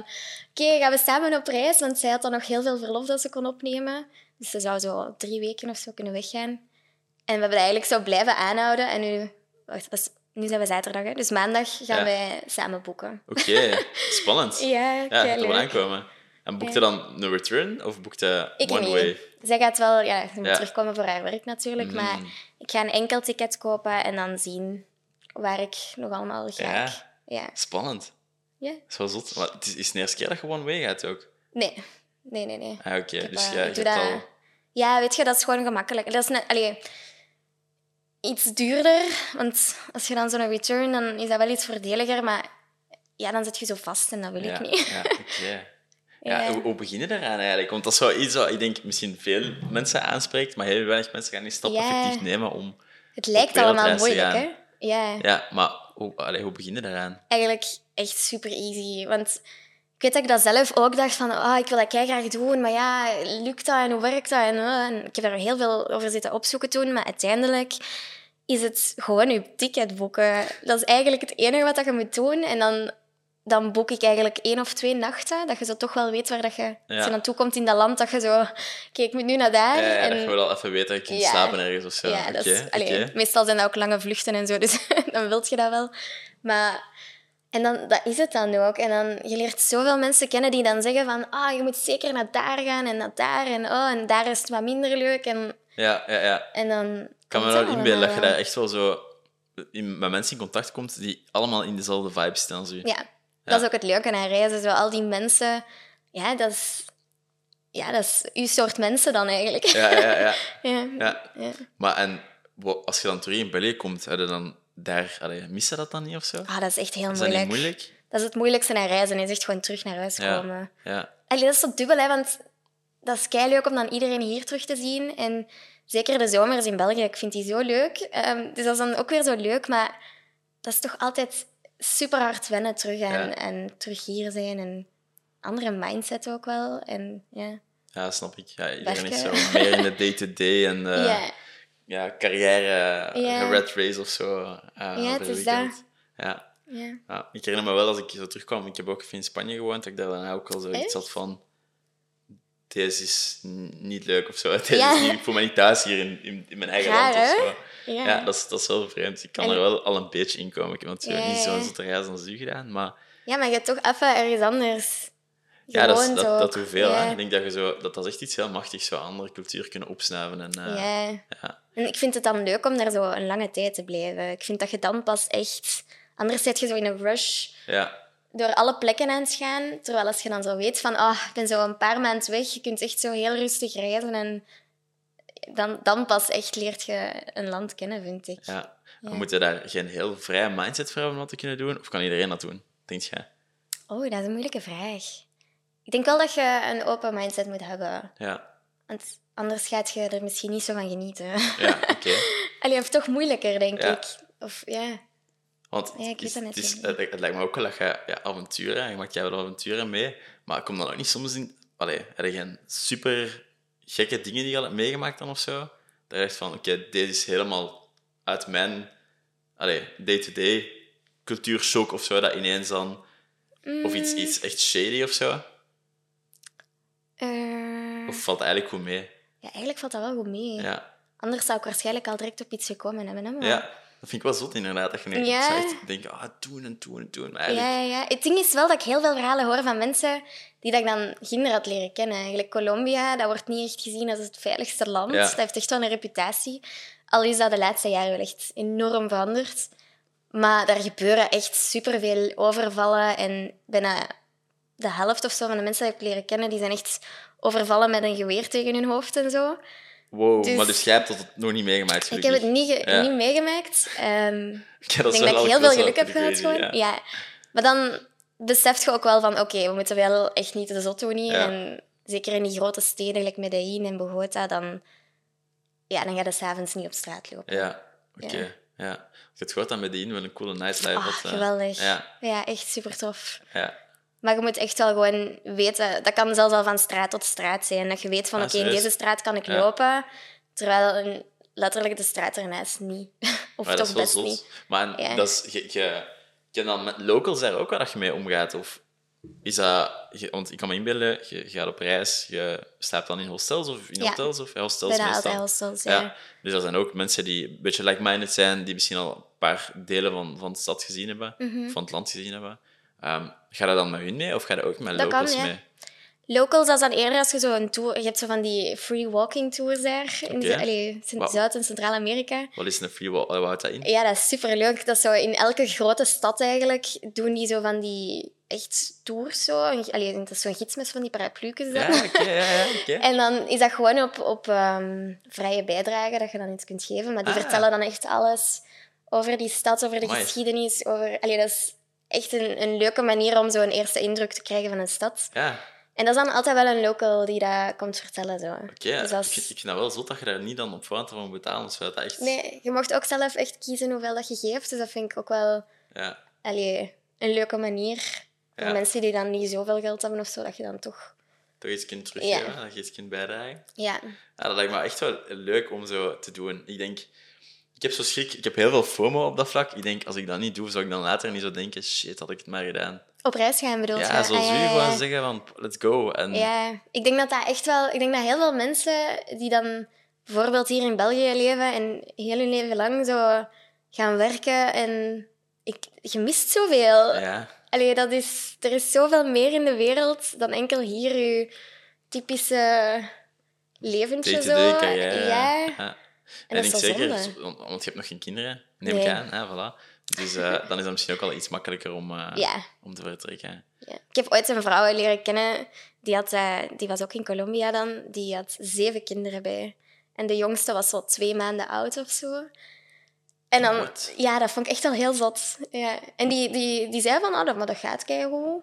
oké, gaan we samen op reis? Want zij had dan nog heel veel verlof dat ze kon opnemen. Dus ze zou zo drie weken of zo kunnen weggaan. En we hebben dat eigenlijk zo blijven aanhouden. En nu... Wacht, dat is, nu zijn we zaterdag, hè? Dus maandag gaan Ja. wij samen boeken. Oké, spannend. Ja, Ja, gaat er wel aankomen. En boekte Ja. dan no return of boekte one niet. way? Zij gaat wel ja, ze moet Ja. terugkomen voor haar werk natuurlijk. Maar Mm. ik ga een enkel ticket kopen en dan zien waar ik nog allemaal ga. Ja. ja. Spannend. Ja? Wel zot. Maar het is, is het de eerste keer dat je one way gaat ook? Nee. Nee, nee, nee. Ah, oké. Dus ja, je hebt al... Ja, weet je, dat is gewoon gemakkelijk. Dat is net, allee, iets duurder, want als je dan zo'n return, dan is dat wel iets voordeliger, maar ja, dan zit je zo vast en dat wil Ja, ik niet. ja oké. Ja, Ja. Hoe, hoe begin je daaraan eigenlijk? Want dat is wel iets wat ik denk misschien veel mensen aanspreekt, maar heel weinig mensen gaan die stap effectief nemen om... Het lijkt allemaal moeilijk, hè? Ja, Ja, maar hoe, allee, hoe begin je daaraan? eigenlijk echt super easy. Want ik weet dat ik dat zelf ook dacht van, ah, ik wil dat graag doen, maar ja, lukt dat en hoe werkt dat? En, eh, en ik heb er heel veel over zitten opzoeken toen, maar uiteindelijk is het gewoon je ticket boeken. Dat is eigenlijk het enige wat je moet doen. En dan, dan boek ik eigenlijk één of twee nachten, dat je zo toch wel weet waar dat je, als je naartoe komt in dat land, dat je zo, oké, ik moet nu naar daar. Ja, ja, en, dat je wel even weet dat je kunt Ja. slapen ergens of zo. ja, dat is, allee, meestal zijn dat ook lange vluchten en zo, dus dan wilt je dat wel. Maar, en dan, dat is het dan ook. En dan, je leert zoveel mensen kennen die dan zeggen van, ah, je moet zeker naar daar gaan en naar daar. En, oh, en daar is het wat minder leuk. En, Ja, ja, ja. en dan... Ik kan me wel inbeelden dat je daar echt wel zo in, met mensen in contact komt die allemaal in dezelfde vibe staan als u. Ja, dat is ook het leuke aan reizen. Zo, al die mensen, ja, dat is, ja, dat is uw soort mensen dan eigenlijk. Ja, ja, ja. Ja. ja. Ja. Maar en als je dan terug in België komt, heb je dan daar... Allee, mis je dat dan niet of zo? Ah, dat is echt heel is dat moeilijk. moeilijk? Dat is het moeilijkste aan reizen, is echt gewoon terug naar huis Ja. komen. Ja. Allee, dat is zo dubbel, hè, want dat is kei leuk om dan iedereen hier terug te zien. En zeker de zomers in België, ik vind die zo leuk. Ehm, dus dat is dan ook weer zo leuk, maar dat is toch altijd super hard wennen terug en, Ja. en terug hier zijn. En andere mindset ook wel. En ja, Ja, snap ik. Ja, iedereen is zo Werken. meer in de day-to-day en ja. Ja, carrière, Ja. ja. red race of zo. eh, Ja, het is weekend. Ja. ja. ja. Ik herinner me wel als ik zo terugkwam, ik heb ook in Spanje gewoond, dat ik daar dan ook al zoiets Echt? had van... Deze is niet leuk of zo. Deze Ja. is niet, ik voel me niet thuis hier in, in, in mijn eigen Raar, land of zo. Ja. Ja, dat is, dat is wel vreemd. Ik kan En- er wel al een beetje in komen. Ik heb natuurlijk niet zo'n reizen als u gedaan, maar Ja, maar je hebt toch even ergens anders ja, dat, is, gewoond dat, dat doet veel. Hè? Ik denk dat, je zo, dat dat is echt iets heel machtigs, zo andere cultuur kunnen opsnuiven. En, eh, Ja. En ik vind het dan leuk om daar zo een lange tijd te blijven. Ik vind dat je dan pas echt... Anders zit je zo in een rush Ja, door alle plekken aan het gaan. Terwijl als je dan zo weet van, ah, ik ben zo een paar maanden weg, je kunt echt zo heel rustig reizen en dan, dan pas echt leert je een land kennen, vind ik. ja. Ja. We moeten daar geen heel vrije mindset voor hebben om dat te kunnen doen? Of kan iedereen dat doen, denk jij? Oh, dat is een moeilijke vraag. Ik denk wel dat je een open mindset moet hebben. Ja, Want anders gaat je er misschien niet zo van genieten. ja oké. Allee, of toch moeilijker, denk Ja. ik. Of ja. Want Ja, ik het, is, dat het, is- het, het lijkt me ook wel dat je ja, avonturen, je maakt jij wel avonturen mee, maar kom dan ook niet soms in... Allee, heb je geen super gekke dingen die je al hebt meegemaakt dan of zo? Dat je echt van, oké, deze is helemaal uit mijn day-to-day cultuurshock of zo, dat ineens dan... Of iets, Mm. iets echt shady of zo. Eh, Of valt eigenlijk goed mee? Ja, eigenlijk valt dat wel goed mee. Ja. Anders zou ik waarschijnlijk al direct op iets gekomen hebben. Hè? Maar... ja, dat vind ik wel zot inderdaad. Dat je nu Ja. zou echt denken, ah, doen en doen en doen. Eigenlijk, Ja, ja, ja. Het ding is wel dat ik heel veel verhalen hoor van mensen die dat ik dan ginder had leren kennen. Eigenlijk Colombia, dat wordt niet echt gezien als het veiligste land. Ja. Dat heeft echt wel een reputatie. Al is dat de laatste jaren wel echt enorm veranderd. Maar daar gebeuren echt superveel overvallen. En bijna de helft of zo van de mensen die ik leren kennen, die zijn echt overvallen met een geweer tegen hun hoofd en zo. Wow, Dus- maar dus jij hebt dat nog niet meegemaakt, Ik heb het niet, Ja. niet meegemaakt. Ehm, Ja, ik denk dat ik heel veel geluk heb gehad gewoon. ja. Ja. Maar dan beseft je ook wel van, oké, we moeten wel echt niet te zot doen. En zeker in die grote steden, like Medellin en Bogota, dan, ja, dan ga je s'avonds niet op straat lopen. Ja, oké. Ja. Ik heb gehoord dat Medellin wel een coole nightlife Ah, had. eh. geweldig. Ja, Ja, echt super tof. ja. Maar je moet echt wel gewoon weten, dat kan zelfs al van straat tot straat zijn. Dat je weet van, Ah, oké, in deze straat kan ik Ja. lopen, terwijl een, letterlijk de straat ernaast niet. of Maar dat toch best zot. niet. Maar Ja. dat is, je, je, je dan met locals daar ook waar dat je mee omgaat? Of is dat... je- want ik kan me inbeelden, je, je gaat op reis, je slaapt dan in hostels of in Ja. hotels? Of ja, hostels Bijna meestal. altijd hostels, Ja. ja. Dus er zijn ook mensen die een beetje like-minded zijn, die misschien al een paar delen van, van de stad gezien hebben, Mhm. van het land gezien hebben. Ehm, ga je dan met hun mee of ga je ook met Dat kan, locals ja. mee? Locals, dat is dan eerder als je zo een tour... Je hebt zo van die free walking tours daar. In. Zu- allee. Zuid- en Centraal-Amerika. Wat is een free walk? Wat houdt dat in? Ja, dat is superleuk. Dat zo in elke grote stad eigenlijk doen die zo van die echt tours zo. Allee, dat is zo'n gids met van die paraplu's. dan. Ja, oké, ja. En dan is dat gewoon op, op ehm, vrije bijdrage dat je dan iets kunt geven. Maar die Ah. vertellen dan echt alles over die stad, over de Amai. geschiedenis. Over, allee, dat is echt een, een leuke manier om zo een eerste indruk te krijgen van een stad. Ja, En dat is dan altijd wel een local die dat komt vertellen. Zo. oké. Dus als- ik, ik vind dat wel zot dat je daar niet dan op voorhand voor moet betalen. Dus dat echt... Nee, je mocht ook zelf echt kiezen hoeveel dat je geeft. Dus dat vind ik ook wel Ja, allee, een leuke manier. Voor mensen die dan niet zoveel geld hebben of zo, dat je dan toch... toch iets kunt teruggeven, Ja. dat je iets kunt bijdragen. Ja, Ja, dat lijkt me echt wel leuk om zo te doen. Ik denk, ik heb zo schrik, ik heb heel veel FOMO op dat vlak. Ik denk, als ik dat niet doe, zou ik dan later niet zo denken, shit, had ik het maar gedaan. op reis gaan bedoel je? Ja, zoals Ah, ja, u ja, gewoon zeggen van, let's go. En Ja, ik denk dat dat echt wel... Ik denk dat heel veel mensen die dan bijvoorbeeld hier in België leven en heel hun leven lang zo gaan werken en... Ik, je mist zoveel. ja, Allee, dat is, er is zoveel meer in de wereld dan enkel hier je typische leventje zo. ja. En En, ik zeker, zonde. want je hebt nog geen kinderen, neem ik Nee. aan. Hè, voilà. Dus eh, dan is dat misschien ook al iets makkelijker om, eh, Ja. om te vertrekken. Ja. Ik heb ooit een vrouw leren kennen, die, had, eh, die was ook in Colombia dan, die had zeven kinderen bij. En de jongste was zo twee maanden oud of zo. En dan, What? ja, dat vond ik echt al heel zot. Ja. En die, die, die zei van, oh, dat, maar dat gaat keigoed.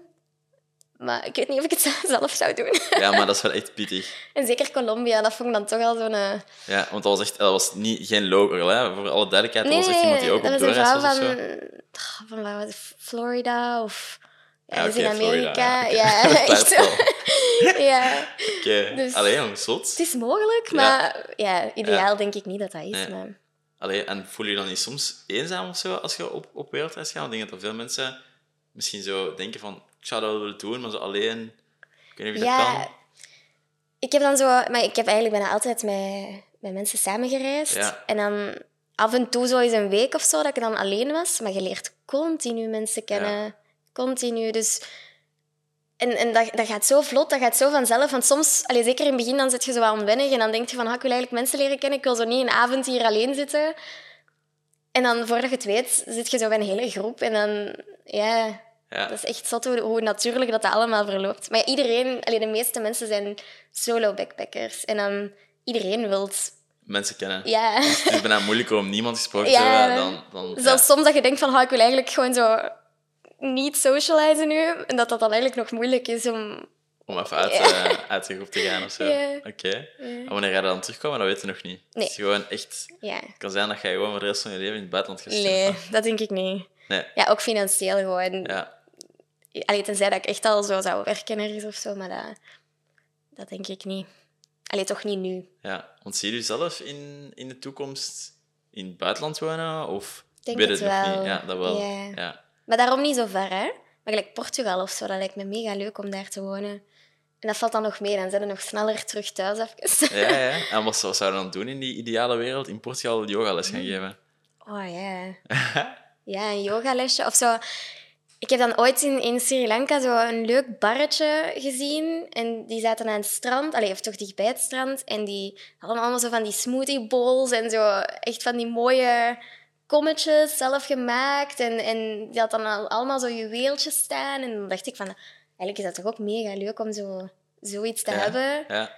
Maar ik weet niet of ik het zelf zou doen. Ja, maar dat is wel echt pittig. En zeker Colombia, dat vond ik dan toch al zo'n... eh, Ja, want dat was echt dat was niet, geen local, hè. voor alle duidelijkheid. Nee, dat was echt iemand die ook op doorreis was of van, zo. van waar was het? Florida of ja, Ja, in Florida, Amerika. ja, Ja, oké. echt ja. Oké. Dus- Allee, jong, zot. Het is mogelijk, maar ja, ideaal denk ik niet dat dat is. Nee. Maar... Allee, en voel je dan niet soms eenzaam of zo als je op, op wereldreis gaat? Want ik denk dat er veel mensen misschien zo denken van, ik zou dat wel willen doen, maar zo alleen... Ik weet niet of je dat Ja, kan. ik heb dan zo... Maar ik heb eigenlijk bijna altijd met, met mensen samengereisd. Ja. En dan af en toe zo eens een week of zo dat ik dan alleen was. Maar je leert continu mensen kennen. Continu, dus... En, en dat, dat gaat zo vlot, dat gaat zo vanzelf. Want soms, allee, zeker in het begin, dan zit je zo onwennig en dan denk je van, ah, ik wil eigenlijk mensen leren kennen, ik wil zo niet een avond hier alleen zitten. En dan, voordat je het weet, zit je zo bij een hele groep en dan, ja, Ja, dat is echt zot hoe, hoe natuurlijk dat, dat allemaal verloopt. Maar iedereen, allee, de meeste mensen zijn solo backpackers. En dan, iedereen wil mensen kennen. ja... Het is bijna moeilijker om niemand gesproken te Ja. hebben dan... dan Zelfs soms dat je denkt van, ik wil eigenlijk gewoon zo niet socializen nu. En dat dat dan eigenlijk nog moeilijk is om... Om even uit, Ja. eh, uit de groep te gaan of zo. Oké. En wanneer je dan terugkomen, dat weten we nog niet. Nee. Het is gewoon echt... Ja, Het kan zijn dat je gewoon voor de rest van je leven in het buitenland gaat nee, dat denk ik niet. Nee. Ja, ook financieel gewoon. Ja. Allee, tenzij dat ik echt al zo zou werken ergens of zo, maar dat, dat denk ik niet. Allee, toch niet nu. ja. Want zie je jezelf in, in de toekomst in het buitenland wonen? Of Denk weet het het nog wel. niet? Ja, dat wel. Ja. Ja. Maar daarom niet zo ver, hè. Maar gelijk Portugal of zo, dat lijkt me mega leuk om daar te wonen. En dat valt dan nog mee. Dan zijn we nog sneller terug thuis even. Ja, ja. En wat, wat zou je dan doen in die ideale wereld? In Portugal yogales gaan geven? Oh ja. ja, een yogalesje of zo. Ik heb dan ooit in, in Sri Lanka zo een leuk barretje gezien. En die zaten aan het strand, allee, of toch dichtbij het strand. En die hadden allemaal zo van die smoothie bowls en zo echt van die mooie kommetjes zelf gemaakt. En, en die had dan al- allemaal zo juweeltjes staan. En dan dacht ik van, eigenlijk is dat toch ook mega leuk om zo, zoiets te Ja, hebben. Ja.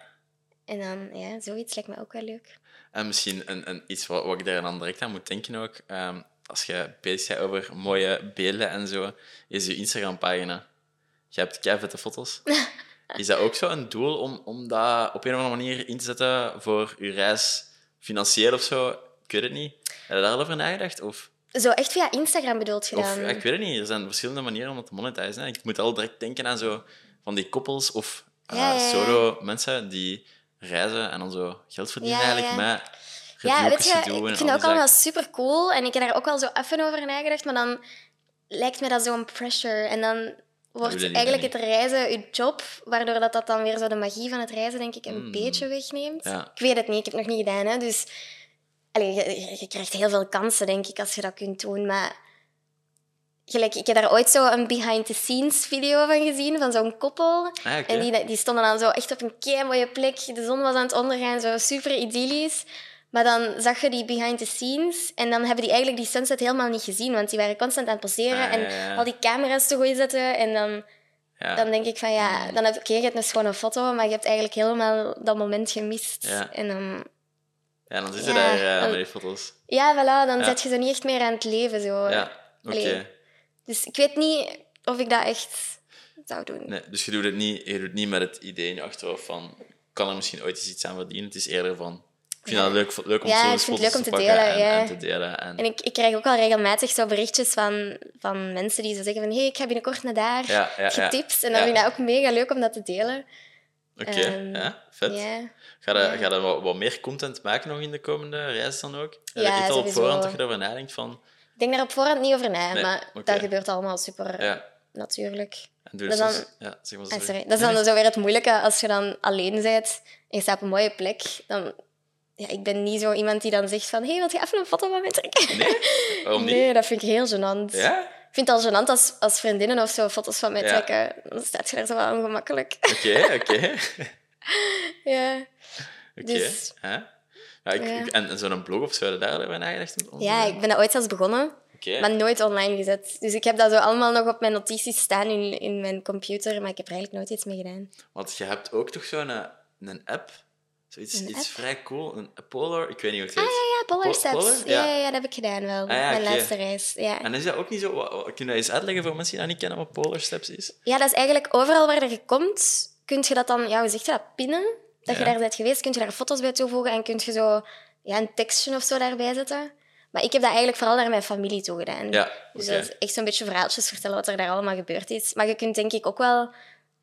En dan, ja, zoiets lijkt me ook wel leuk. En misschien een, een, iets wat, wat ik daar dan direct aan moet denken ook. ehm, als je bezig bent over mooie beelden en zo, is je Instagram-pagina. Je hebt vette foto's. Is dat ook zo een doel om, om dat op een of andere manier in te zetten voor je reis financieel of zo? Ik weet het niet. Heb je daar al over nagedacht? Of, Zo echt via Instagram bedoeld je of ja, ik weet het niet. Er zijn verschillende manieren om dat te monetizen. hè. Ik moet al direct denken aan zo van die koppels of Ja, ja, ja. solo mensen die reizen en dan zo geld verdienen eigenlijk ja. met Ja, weet je, ik vind dat ook allemaal super cool. En ik heb daar ook wel zo even over nagedacht, maar dan lijkt me dat zo'n pressure. En dan wordt eigenlijk het reizen je job, waardoor dat, dat dan weer zo de magie van het reizen, denk ik, een Mm. beetje wegneemt. Ja. Ik weet het niet, ik heb het nog niet gedaan. Hè, dus allee, je, je krijgt heel veel kansen, denk ik, als je dat kunt doen. Maar gelijk, ik heb daar ooit zo een behind-the-scenes video van gezien, van zo'n koppel. Ah. En die, die stonden dan zo echt op een kei mooie plek. De zon was aan het ondergaan, zo super idyllisch. Maar dan zag je die behind the scenes en dan hebben die eigenlijk die sunset helemaal niet gezien, want die waren constant aan het poseren Ah, en ja. al die camera's te gooien zetten. En dan, Ja. dan denk ik van ja, dan heb, oké, je hebt een schone foto, maar je hebt eigenlijk helemaal dat moment gemist. Ja. En dan, ja, dan zitten Ja, daar eh, met die foto's. ja, voilà, dan zet je zo niet echt meer aan het leven. Zo. Ja, oké. Dus ik weet niet of ik dat echt zou doen. Nee, dus je doet, het niet, je doet het niet met het idee in je achterhoofd van kan er misschien ooit eens iets aan verdienen. Het is eerder van vind Ja. dat leuk, leuk om Ja, zo ik vind leuk om te pakken delen, en, ja. en te delen. En, En ik, ik krijg ook al regelmatig zo berichtjes van, van mensen die zo zeggen van hé, hey, ik ga binnenkort naar daar. Ja? En dan vind ik dat ook mega leuk om dat te delen. Oké, Ehm, ja, vet. Ga je, ga je wat, wat meer content maken nog in de komende reis dan ook? Heb Ja, je echt al op voorhand dat je erover nadenkt van... Ik denk daar op voorhand niet over na, Nee, maar dat gebeurt allemaal super Ja, natuurlijk. en doe Dat is soms... Ja, zeg maar sorry. Dat is dan zo weer het moeilijke als je dan alleen bent en je staat op een mooie plek. Dan, ja, ik ben niet zo iemand die dan zegt van hé, hey, wil je even een foto van mij trekken? Nee? Waarom niet? Nee, dat vind ik heel gênant. Ja? Ik vind het al gênant als, als vriendinnen of zo foto's van mij Ja. trekken. Dan staat je daar zo wel ongemakkelijk. Oké, oké. ja. Oké. Dus- ja. Ja, ik, Ja. en en zo'n blog of zo, daar nagedacht? om- om te ja, ik ben dat ooit zelfs begonnen. Maar nooit online gezet. Dus ik heb dat zo allemaal nog op mijn notities staan in, in mijn computer, maar ik heb er eigenlijk nooit iets mee gedaan. Want je hebt ook toch zo'n een, een app? Zoiets Een iets app? vrij cool. Een Polar, ik weet niet hoe het heet. Ja, Polar Po- Steps. Polar? Ja. Ja. Ja, ja, dat heb ik gedaan wel. Ah, ja, mijn laatste reis. Ja. En is dat ook niet zo... Kun je dat eens uitleggen voor mensen die dat niet kennen, wat Polar Steps is? ja, dat is eigenlijk overal waar je komt, kun je dat dan, ja, hoe zeg je dat, pinnen? Dat je Ja. daar bent geweest, kun je daar foto's bij toevoegen en kun je zo ja, een tekstje of zo daarbij zetten. Maar ik heb dat eigenlijk vooral naar mijn familie toe gedaan. Ja, Dus dat is echt zo'n beetje verhaaltjes vertellen wat er daar allemaal gebeurd is. Maar je kunt denk ik ook wel,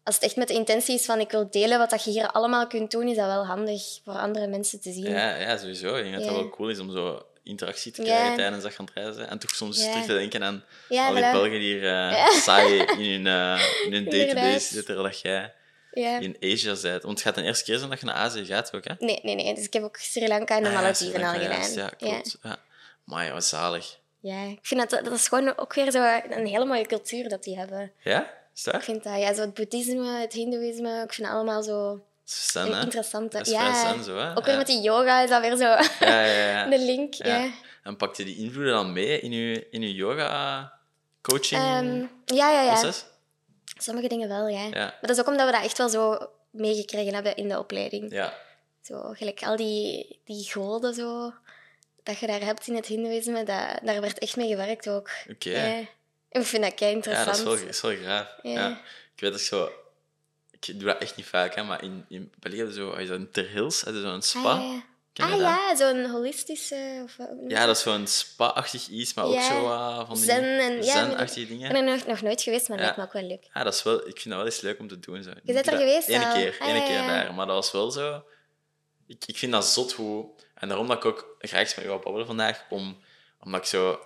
als het echt met de intentie is van ik wil delen wat dat je hier allemaal kunt doen, is dat wel handig voor andere mensen te zien. Ja, ja, sowieso. Ik denk dat dat Ja. wel cool is om zo interactie te Ja. krijgen tijdens dat gaan reizen. En toch soms Ja. terug te denken aan Ja, al die. Belgen die hier eh, saai in hun, eh, in hun database zitten, terwijl jij Ja. in Asia bent. Want het gaat de eerste keer zijn dat je naar Azië gaat ook, hè? Nee, nee, nee. Dus ik heb ook Sri Lanka en de Ah, ja, Malediven Sri al gedaan. Ja, ja. klopt. Ja. Maar wat zalig. Ja, ik vind dat, dat is gewoon ook weer zo een hele mooie cultuur dat die hebben. Ja? Is dat? Ik vind dat, ja, zo het boeddhisme, het hindoeïsme, ik vind allemaal zo Dat is zen, hè? interessant. Dat is ja, vrij zen, zo, hè? ook weer Ja. met die yoga is dat weer zo Ja, ja, ja. de link. Ja. Ja. En pak je die invloeden dan mee in je, in je yoga-coaching Ehm, ja, ja, ja. proces? Sommige dingen wel, ja. Ja. Maar dat is ook omdat we dat echt wel zo meegekregen hebben in de opleiding. Ja. Zo, gelijk al die, die goden zo, dat je daar hebt in het hindoeïsme, dat, daar werd echt mee gewerkt ook. Oké. Ja. Ik vind dat kei Ja, interessant. dat is wel, is wel graaf. Ja. Ja. Ik weet dat ik zo... Ik doe dat echt niet vaak, hè, maar in, in België zo... Dat in Ter Hills? Ze zo'n spa? Ah, ja. Je Ah dat? ja, zo'n holistische... Of, je Ja, dat is zo'n spa-achtig iets, maar ook Ja. zo van die Zen en- ja, zen-achtige Ik dingen. ben er nog, nog nooit geweest, maar dat Ja. lijkt me ook wel leuk. Ja, dat is wel, ik vind dat wel eens leuk om te doen. Zo. Je bent er geweest Eén keer, Ah, ene ja, keer ja. daar. Maar dat was wel zo... Ik, ik vind dat zot hoe... En daarom dat ik ook graag met jou wil babbelen vandaag, om, omdat ik zo...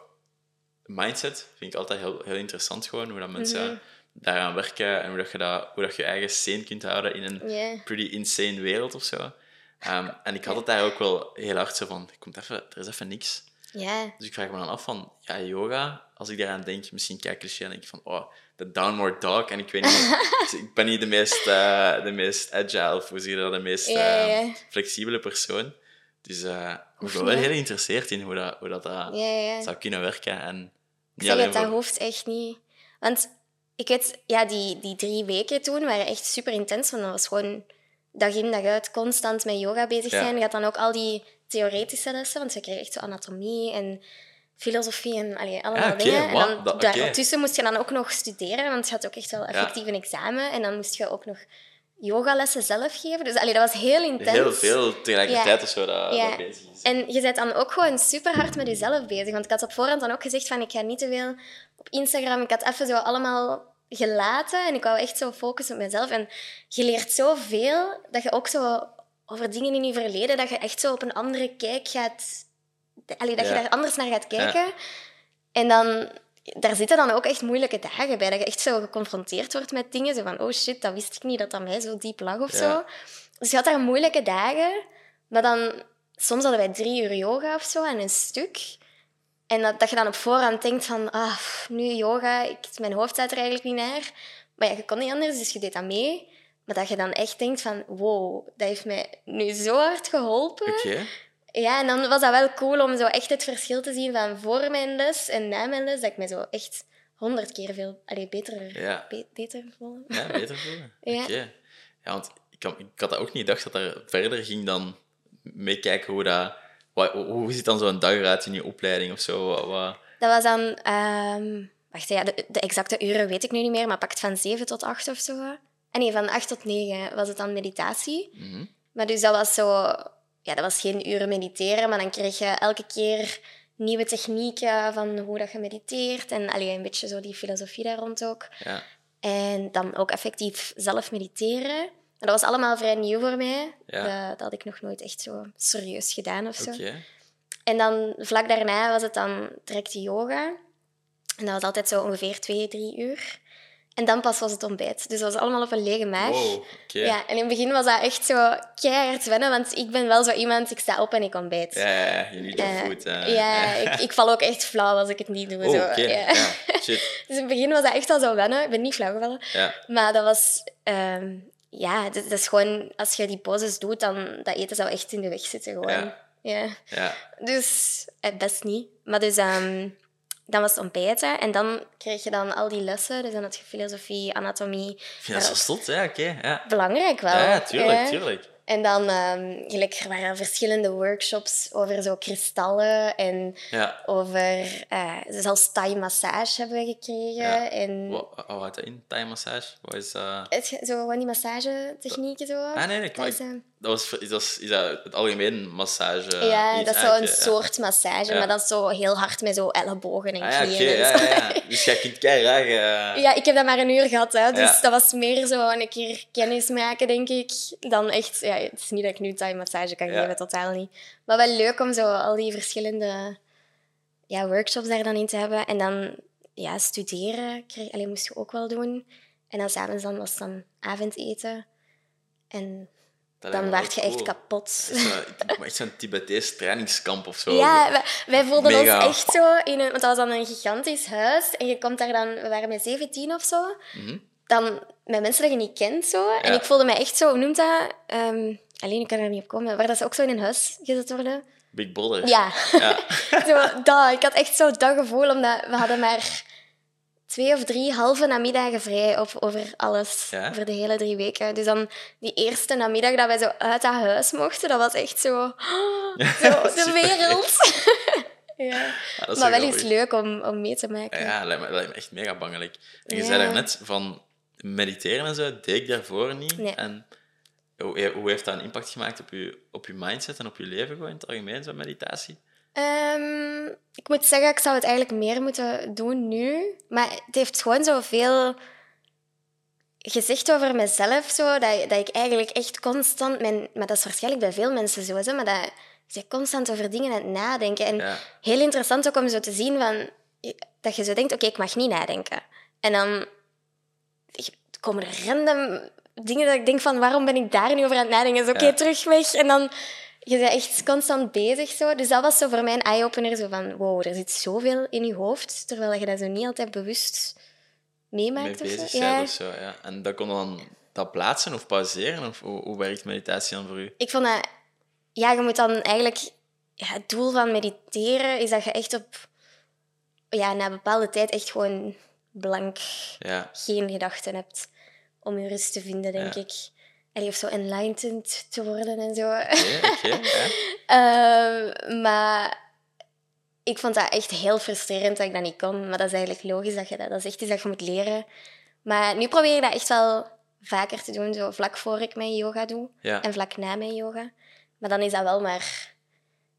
Mindset vind ik altijd heel, heel interessant gewoon, hoe dat mensen Mhm. daaraan werken en hoe, dat je, dat, hoe dat je eigen sane kunt houden in een pretty insane wereld of zo. Ehm, en ik had het daar ook wel heel hard zo van, komt even, er is even niks. Ja. Dus ik vraag me dan af van, ja, yoga, als ik daaraan denk, misschien kijk cliché en denk ik van, oh, de downward dog. En ik weet niet, ik ben niet de meest, eh, de meest agile, of hoe zeg je dat, de meest eh, ja. flexibele persoon. Dus eh ik ben wel heel geïnteresseerd in hoe dat, hoe dat, eh, zou kunnen werken. En Ik zeg het, dat voor... echt niet. Want ik weet, ja, die, die drie weken toen waren echt super intens. Want dat was gewoon dag in, dag uit, constant met yoga bezig zijn. Je had dan ook al die theoretische lessen, want je kreeg echt zo anatomie en filosofie en allee, allemaal Ja, oké, dingen. En dan daartussen moest je dan ook nog studeren, want je had ook echt wel effectief een examen. En dan moest je ook nog yogalessen zelf geven. Dus allee, dat was heel intens. Heel veel tegelijkertijd Ja. of zo dat, Ja. dat bezig is. En je bent dan ook gewoon super hard met jezelf bezig. Want ik had op voorhand dan ook gezegd van ik ga niet te veel op Instagram. Ik had even zo allemaal gelaten en ik wou echt zo focussen op mezelf. En je leert zoveel dat je ook zo over dingen in je verleden, dat je echt zo op een andere kijk gaat... Allee, dat je daar anders naar gaat kijken. En dan... Daar zitten dan ook echt moeilijke dagen bij. Dat je echt zo geconfronteerd wordt met dingen. Zo van, oh shit, dat wist ik niet, dat dat mij zo diep lag of Ja. zo. Dus je had daar moeilijke dagen. Maar dan... Soms hadden wij drie uur yoga of zo en een stuk. En dat, dat je dan op voorhand denkt van... Ah, nu yoga, ik, mijn hoofd staat er eigenlijk niet naar. Maar ja, je kon niet anders, dus je deed dat mee. Maar dat je dan echt denkt van... Wow, dat heeft mij nu zo hard geholpen. Ja, en dan was dat wel cool om zo echt het verschil te zien van voor mijn les en na mijn les. Dat ik me zo echt honderd keer veel allee, beter, Ja. be- beter voelde. Ja, beter voelen. Ja. Oké. Ja, want ik had, ik had dat ook niet gedacht dat er verder ging dan meekijken hoe dat... Wat, hoe ziet dan zo'n dag eruit in je opleiding of zo? Wat, wat- Dat was dan... ehm, wacht, ja, de, de exacte uren weet ik nu niet meer, maar pakt van 7 tot 8 of zo. En nee, van 8 tot 9 was het dan meditatie. Mhm. Maar dus dat was zo... Ja, dat was geen uren mediteren, maar dan kreeg je elke keer nieuwe technieken van hoe dat je mediteert. En allee, een beetje zo die filosofie daar rond ook. Ja. En dan ook effectief zelf mediteren. En dat was allemaal vrij nieuw voor mij. Ja. Dat, dat had ik nog nooit echt zo serieus gedaan of zo. En dan vlak daarna was het dan direct yoga. En dat was altijd zo ongeveer twee, drie uur. En dan pas was het ontbijt. Dus dat was allemaal op een lege maag. Wow. Ja, en in het begin was dat echt zo keihard wennen, want ik ben wel zo iemand, ik sta op en ik ontbijt. Ja, je niet Eh, food. eh, ja, Ik, ik val ook echt flauw als ik het niet doe. Oh, zo. oké. Ja. Ja, shit. Dus in het begin was dat echt al zo wennen. Ik ben niet flauw gevallen. Ja. Maar dat was... ehm, ja, dat, dat is gewoon... Als je die poses doet, dan... Dat eten zou echt in de weg zitten, gewoon. Ja. Ja. Dus... eh, best niet. Maar dus... ehm, dan was het ontbijten. En dan kreeg je dan al die lessen. Dus dan had je filosofie, anatomie. Dat zo stot, ja, oké. Ja. Belangrijk wel. ja, tuurlijk, Ja. tuurlijk. En dan... ehm, gelijk, er waren verschillende workshops over zo kristallen en Ja. over... eh zelfs Thai-massage hebben we gekregen. Ja. En Wat, wat houdt dat in? Thai massage? Wat is het, zo van die massagetechnieken zo. Ah, nee, nee, ik- Dat is, eh, Dat was, is, dat, is dat het algemeen massage? ja, dat is zo een soort massage, Ja. maar dan zo heel hard met zo ellebogen en Ah, knieën. en ja, zo. ja, ja. Dus jij kunt keihard... eh, Ja, ik heb dat maar een uur gehad, hè, dus dat was meer zo een keer kennis maken, denk ik, dan echt... Ja, het is niet dat ik nu Thai massage kan geven, totaal niet. Maar wel leuk om zo al die verschillende ja, workshops daar dan in te hebben. En dan ja, studeren kreeg, allee, moest je ook wel doen. En dan s'avonds dan was het dan avondeten. En dat dan werd je echt kapot. Zo- Echt zo'n Tibetees trainingskamp of zo. Ja, wij, wij voelden Mega. ons echt zo in een... Want dat was dan een gigantisch huis. En je komt daar dan... We waren met 17 of zo. Mhm. Dan met mensen dat je niet kent zo. En ik voelde me echt zo... Hoe noemt dat? Ehm, alleen, ik kan er niet op komen. Waar dat ze ook zo in een huis gezet worden. Big Brother. Ja. Ja. zo, dat. Ik had echt zo dat gevoel, omdat we hadden maar twee of drie halve namiddagen vrij op, over alles. Ja? Over de hele drie weken. Dus dan die eerste namiddag dat wij zo uit dat huis mochten, dat was echt zo... zo de wereld. ja. Ja, dat is Maar wel iets leuk om, om mee te maken. Ja, lijkt me, lijkt me echt mega bangelijk. En je zei daarnet van mediteren en zo, deed ik daarvoor niet. Nee. En hoe, hoe heeft dat een impact gemaakt op je, op je mindset en op je leven gewoon in het algemeen, zo'n meditatie? Ehm, ik moet zeggen, ik zou het eigenlijk meer moeten doen nu. Maar het heeft gewoon zoveel gezegd over mezelf, zo, dat, dat ik eigenlijk echt constant... Mijn, maar dat is waarschijnlijk bij veel mensen zo, hè, maar dat bent constant over dingen aan het nadenken. En Ja. heel interessant ook om zo te zien van, dat je zo denkt, oké, ik mag niet nadenken. En dan komen er random dingen dat ik denk van, waarom ben ik daar nu over aan het nadenken? Is oké, Ja. terug weg. En dan, je bent echt constant bezig zo. Dus dat was zo voor mij een eye-opener, zo van, wow, er zit zoveel in je hoofd, terwijl je dat zo niet altijd bewust mee meemaakt. of zo. bezig zijn of zo. Ja. En dat kon dan dat plaatsen of pauzeren? Of hoe, hoe werkt meditatie dan voor u? Ik vond dat... Ja, je moet dan eigenlijk... Ja, het doel van mediteren is dat je echt op... Ja, na een bepaalde tijd echt gewoon blank Ja, geen gedachten hebt om je rust te vinden, denk Ja. ik. Allee, of zo enlightened te worden en zo. oké. ja. Ehm, maar ik vond dat echt heel frustrerend dat ik dat niet kon. Maar dat is eigenlijk logisch dat je dat... Dat is echt iets dat je moet leren. Maar nu probeer ik dat echt wel vaker te doen, zo vlak voor ik mijn yoga doe. Ja. En vlak na mijn yoga. Maar dan is dat wel maar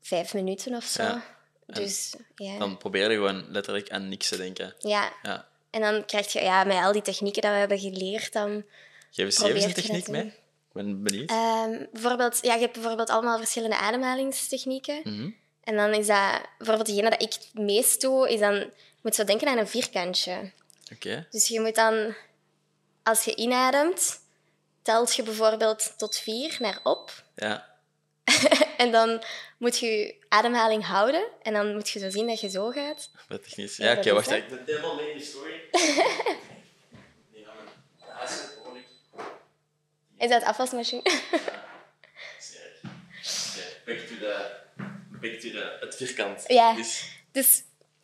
vijf minuten of zo. Ja. Dus ja. Dan probeer je gewoon letterlijk aan niks te denken. ja. Ja. En dan krijg je ja, met al die technieken dat we hebben geleerd, dan Geef eens, probeer eens je een techniek te mee. Ben benieuwd. Ehm, bijvoorbeeld, ja, je hebt bijvoorbeeld allemaal verschillende ademhalingstechnieken. Mhm. En dan is dat, bijvoorbeeld degene dat ik het meest doe, is dan, je moet zo denken aan een vierkantje. Oké. Dus je moet dan, als je inademt, telt je bijvoorbeeld tot vier naar op. Ja. En dan moet je je ademhaling houden. En dan moet je zo zien dat je zo gaat. Wat technisch. Ja, Ja, dat oké, is wacht. Ik ben helemaal mee in de story. Die gaan we- Ja, dat is het, hoor ik. Is dat afwasmachine? Back to the... Back to the... Het vierkant. Ja. Dus, Dus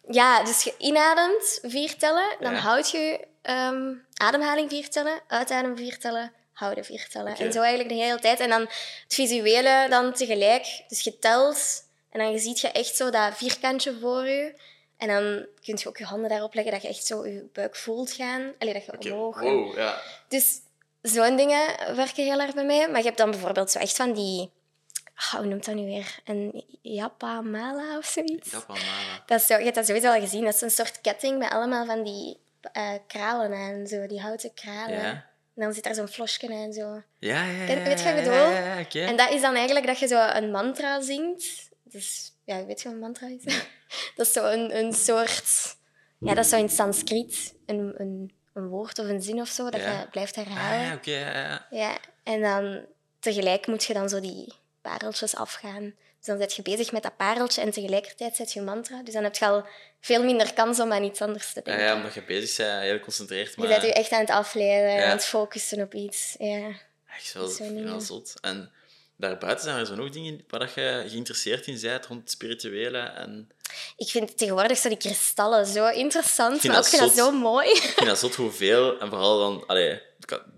ja, dus je inademt vier tellen, dan Ja. houd je ehm, ademhaling vier tellen, uitademen vier tellen, houden vier tellen. En zo eigenlijk de hele tijd. En dan het visuele dan tegelijk. Dus je telt en dan ziet je echt zo dat vierkantje voor je. En dan kun je ook je handen daarop leggen, dat je echt zo je buik voelt gaan. Allee, dat je omhoog... en- Wow, ja. Dus zo'n dingen werken heel erg bij mij. Maar je hebt dan bijvoorbeeld zo echt van die... ah, hoe noemt dat nu weer? Een Yapamala of zoiets? Japamala. Dat is zo, je hebt dat sowieso al gezien. Dat is een soort ketting met allemaal van die eh, kralen aan, zo, die houten kralen. Ja. En dan zit daar zo'n flosje aan. Zo. Ja, ja, ja. weet je wat ik bedoel? Ja, ja. En dat is dan eigenlijk dat je zo een mantra zingt. Dus, ja, weet je wat een mantra is? dat is zo een, een soort... Ja, dat is zo in het Sanskriet. Een, een, een woord of een zin of zo, dat Ja. je blijft Ah, herhalen. ja, oké, ja, ja. Ja, en dan tegelijk moet je dan zo die pareltjes afgaan. Dus dan zit je bezig met dat pareltje en tegelijkertijd zet je mantra. Dus dan heb je al veel minder kans om aan iets anders te Ja, denken. ja, omdat je bezig bent, heel geconcentreerd. Maar Je bent je echt aan het afleiden, Ja. aan het focussen op iets. Ja. echt wel, Zo'n wel zot. En daarbuiten zijn er zo nog dingen waar dat je geïnteresseerd in bent, rond het spirituele. En Ik vind tegenwoordig zo die kristallen zo interessant, maar ook vind dat zo mooi. ik vind dat zot hoeveel, en vooral dan, allee,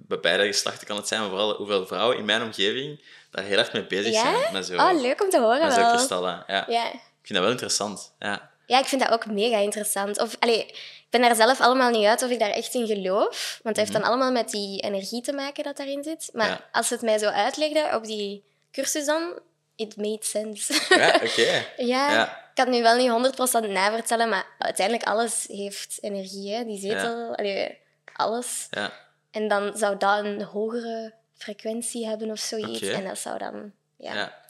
bij beide geslachten kan het zijn, maar vooral hoeveel vrouwen in mijn omgeving daar heel erg mee bezig Ja? zijn. Met zo, Oh, leuk om te horen met kristallen. Ja. Ja. Ik vind dat wel interessant. Ja. ja, ik vind dat ook mega interessant. Of, allee, ik ben daar zelf allemaal niet uit of ik daar echt in geloof. Want het heeft dan allemaal met die energie te maken dat daarin zit. Maar Mhm. Ja. als het mij zo uitlegde op die cursus dan, it made sense. Ja, oké. Ja, Ja. ik kan het nu wel niet 100% navertellen, maar uiteindelijk alles heeft energie. Hè? Die zetel, allee, alles. Ja. En dan zou dat een hogere frequentie hebben of zoiets. En dat zou dan, ja, Ja.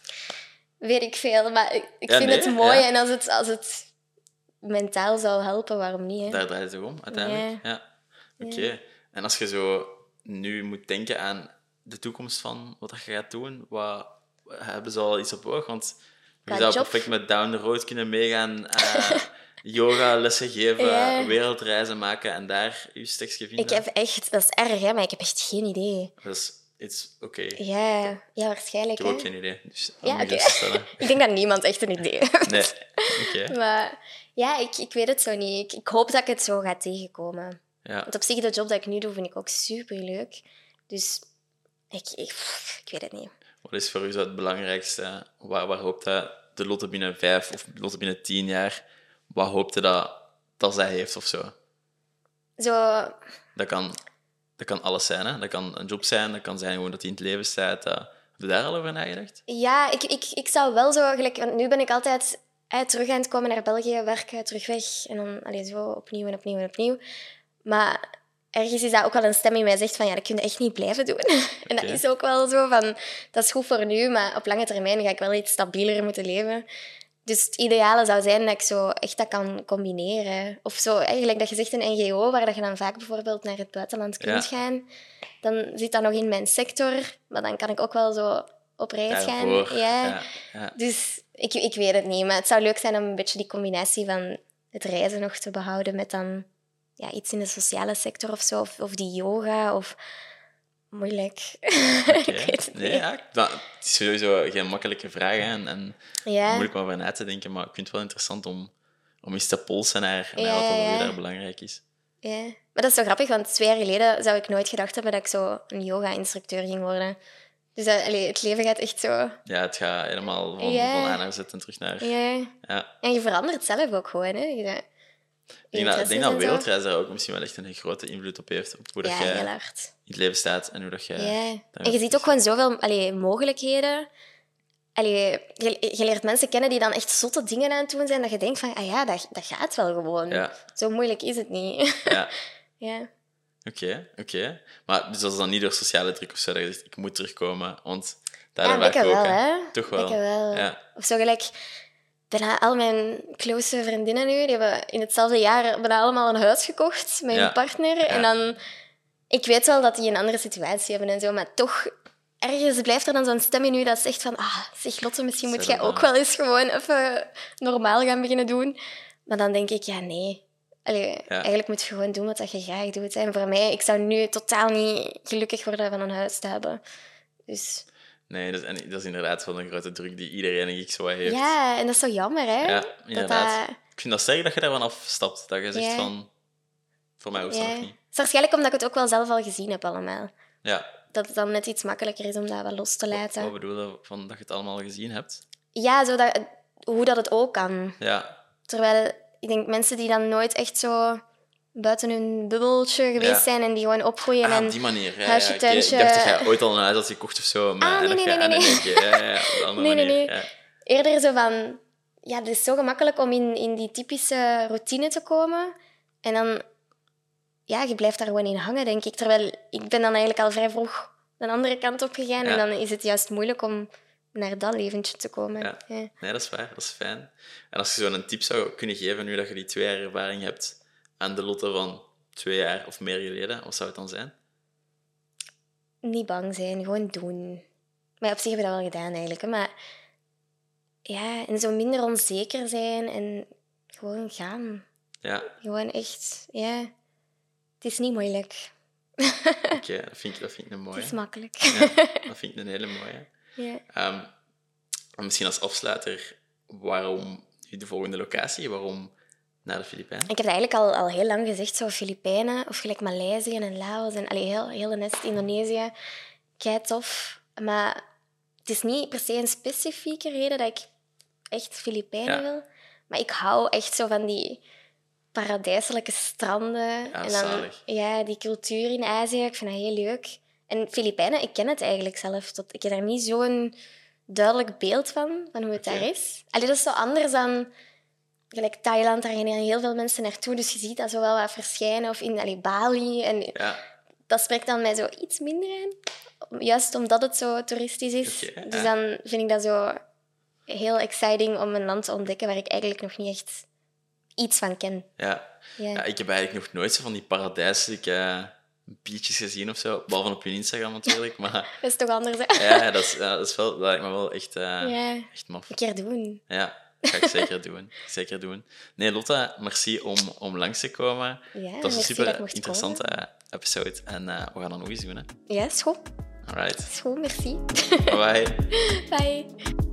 weet ik veel. Maar ik, ik Ja, vind nee, het mooi ja. en als het, als het mentaal zou helpen, waarom niet? Hè? Daar draait het om, uiteindelijk. Ja. Oké. En als je zo nu moet denken aan de toekomst van wat je gaat doen, wat hebben ze al iets op oog? Want je Qua zou job? perfect met Down the Road kunnen meegaan, eh yoga lessen geven, Ja. wereldreizen maken en daar je stekje vinden. Ik heb echt, dat is erg, hè, maar ik heb echt geen idee. Dat is iets oké. Ik Ja, ja waarschijnlijk. heb ook Hè? geen idee. Dus Ja. Ik denk dat niemand echt een idee heeft. Nee. Oké. Maar ja, ik, ik weet het zo niet. Ik, ik hoop dat ik het zo ga tegenkomen. Ja. Want op zich, de job dat ik nu doe, vind ik ook super leuk. Dus ik, ik, ik weet het niet. Wat is voor u zo het belangrijkste? Waar, waar hoopt je de Lotte binnen vijf of Lotte binnen tien jaar, wat hoopt je dat, dat zij heeft of zo? Zo, Dat kan, dat kan alles zijn, hè? Dat kan een job zijn, dat kan zijn gewoon dat hij in het leven staat. dat- Heb je daar al over nagedacht? ja, ik, ik, ik zou wel zo... Gelijk, want nu ben ik altijd eh, terug aan het komen naar België, werken, terug weg. En dan allee, zo opnieuw en opnieuw en opnieuw. Maar ergens is dat ook wel een stem in mij zegt van ja, dat kun je echt niet blijven doen. en dat is ook wel zo van, dat is goed voor nu, maar op lange termijn ga ik wel iets stabieler moeten leven. Dus het ideale zou zijn dat ik zo echt dat kan combineren. Of zo, eigenlijk dat je zegt een NGO, waar dat je dan vaak bijvoorbeeld naar het buitenland kunt Ja. gaan. Dan zit dat nog in mijn sector, maar dan kan ik ook wel zo op reis gaan. Daarvoor. Ja. Ja, ja. Dus ik, ik weet het niet, maar het zou leuk zijn om een beetje die combinatie van het reizen nog te behouden met dan ja, iets in de sociale sector of zo, of, of die yoga, of moeilijk. Ik weet het nee, niet. ja, dat, het is sowieso geen makkelijke vraag hè, en, en Ja. moeilijk om over na te denken, maar ik vind het wel interessant om, om eens te polsen naar, naar Ja, wat ja. daar belangrijk is. Ja, maar dat is zo grappig, want twee jaar geleden zou ik nooit gedacht hebben dat ik zo een yoga-instructeur ging worden. Dus dat, allee, het leven gaat echt zo... Ja, het gaat helemaal van, Ja. van A naar en terug naar... Ja. Ja. En je verandert zelf ook gewoon, hè. Je, Ik denk dat, ik denk dat wereldreis daar ook misschien wel echt een grote invloed op heeft. Op hoe dat Ja, je heel in het leven staat en hoe dat je... Ja. En je ziet ook gewoon zoveel allee, mogelijkheden. Allee, je, je leert mensen kennen die dan echt zotte dingen aan het doen zijn, dat je denkt van, ah ja, dat, dat gaat wel gewoon. Ja. Zo moeilijk is het niet. Ja, ja. oké, oké. Maar dus dat is dan niet door sociale druk of zo dat je zegt, ik moet terugkomen, want daar Ja, wij wel, hè. Toch wel. Wel. Ja. Of zo gelijk... Bijna al mijn close vriendinnen nu, die hebben in hetzelfde jaar bijna allemaal een huis gekocht met Ja. hun partner. En dan... Ik weet wel dat die een andere situatie hebben en zo, maar toch... Ergens blijft er dan zo'n stem in u dat zegt van... Ah, zeg Lotte, misschien moet jij ook wel eens gewoon even normaal gaan beginnen doen. Maar dan denk ik, ja, nee. Allee, Eigenlijk moet je gewoon doen wat je graag doet. En voor mij, ik zou nu totaal niet gelukkig worden van een huis te hebben. Dus Nee, dat is, en dat is inderdaad wel een grote druk die iedereen ik zo heeft. ja, en dat is zo jammer, hè? Ja, inderdaad. dat- Ik vind dat sterk dat je daarvan afstapt. Dat je zegt Ja. van... Voor mij hoeft dat nog Het niet. is waarschijnlijk omdat ik het ook wel zelf al gezien heb allemaal. Ja, Dat het dan net iets makkelijker is om dat wel los te laten. wat bedoel je van dat je het allemaal gezien hebt? Ja, zo dat, hoe dat het ook kan. Ja, Terwijl ik denk mensen die dan nooit echt zo buiten hun bubbeltje geweest zijn en die gewoon opgroeien ah, en die manier. Ja, huisje, oké. Ik dacht dat jij ooit al een huis had gekocht of zo. Maar, Ah, nee, nee, nee, nee, Nee, nee, eerder zo van... Ja, het is zo gemakkelijk om in, in die typische routine te komen. En dan... Ja, je blijft daar gewoon in hangen, denk ik. Terwijl ik ben dan eigenlijk al vrij vroeg de andere kant op gegaan. Ja. En dan is het juist moeilijk om naar dat leventje te komen. Ja. Ja. Nee, dat is waar. Dat is fijn. En als je zo een tip zou kunnen geven, nu dat je die twee jaar ervaring hebt, aan de Lotte van twee jaar of meer geleden, wat zou het dan zijn? Niet bang zijn, gewoon doen. Maar op zich hebben we dat wel gedaan eigenlijk. Hè. Maar ja, en zo minder onzeker zijn en gewoon gaan. Ja, Gewoon echt, ja. Het is niet moeilijk. oké. dat, vind ik, dat vind ik een mooie. Het is makkelijk. Ja, dat vind ik een hele mooie. Ja. Ehm, en misschien als afsluiter, waarom de volgende locatie? Waarom naar de Filipijnen? Ik heb eigenlijk al, al heel lang gezegd, zo Filipijnen of gelijk Maleisië en Laos en allee, heel, heel de nest Indonesië. Kei tof. Maar het is niet per se een specifieke reden dat ik echt Filipijnen Ja. wil. Maar ik hou echt zo van die paradijselijke stranden. en dan, zalig. ja, die cultuur in Azië, ik vind dat heel leuk. En Filipijnen, ik ken het eigenlijk zelf. Tot, ik heb daar niet zo'n duidelijk beeld van, van hoe het daar is. Allee, dat is zo anders dan gelijk Thailand, daar gaan heel veel mensen naartoe. Dus je ziet dat zo wel wat verschijnen. Of in allee, Bali. En Ja, dat spreekt dan mij zo iets minder aan. Juist omdat het zo toeristisch is. Dus ja. dan vind ik dat zo heel exciting om een land te ontdekken waar ik eigenlijk nog niet echt iets van ken. ja. Ja. ja, ik heb eigenlijk nog nooit zo van die paradijselijke beaches gezien of zo. Behalve op je Instagram natuurlijk. Maar Dat is toch anders, hè? ja, dat, is, ja, dat, is wel, dat lijkt me wel echt, eh, Ja. echt maf. Een keer doen. Ja, ga ik zeker doen. Zeker doen. Nee, Lotte, merci om, om langs te komen. Ja, dat was een super interessante episode. En eh, we gaan dat nog eens doen. Hè. Ja, is goed. Alright. Is goed, merci. Bye. Bye.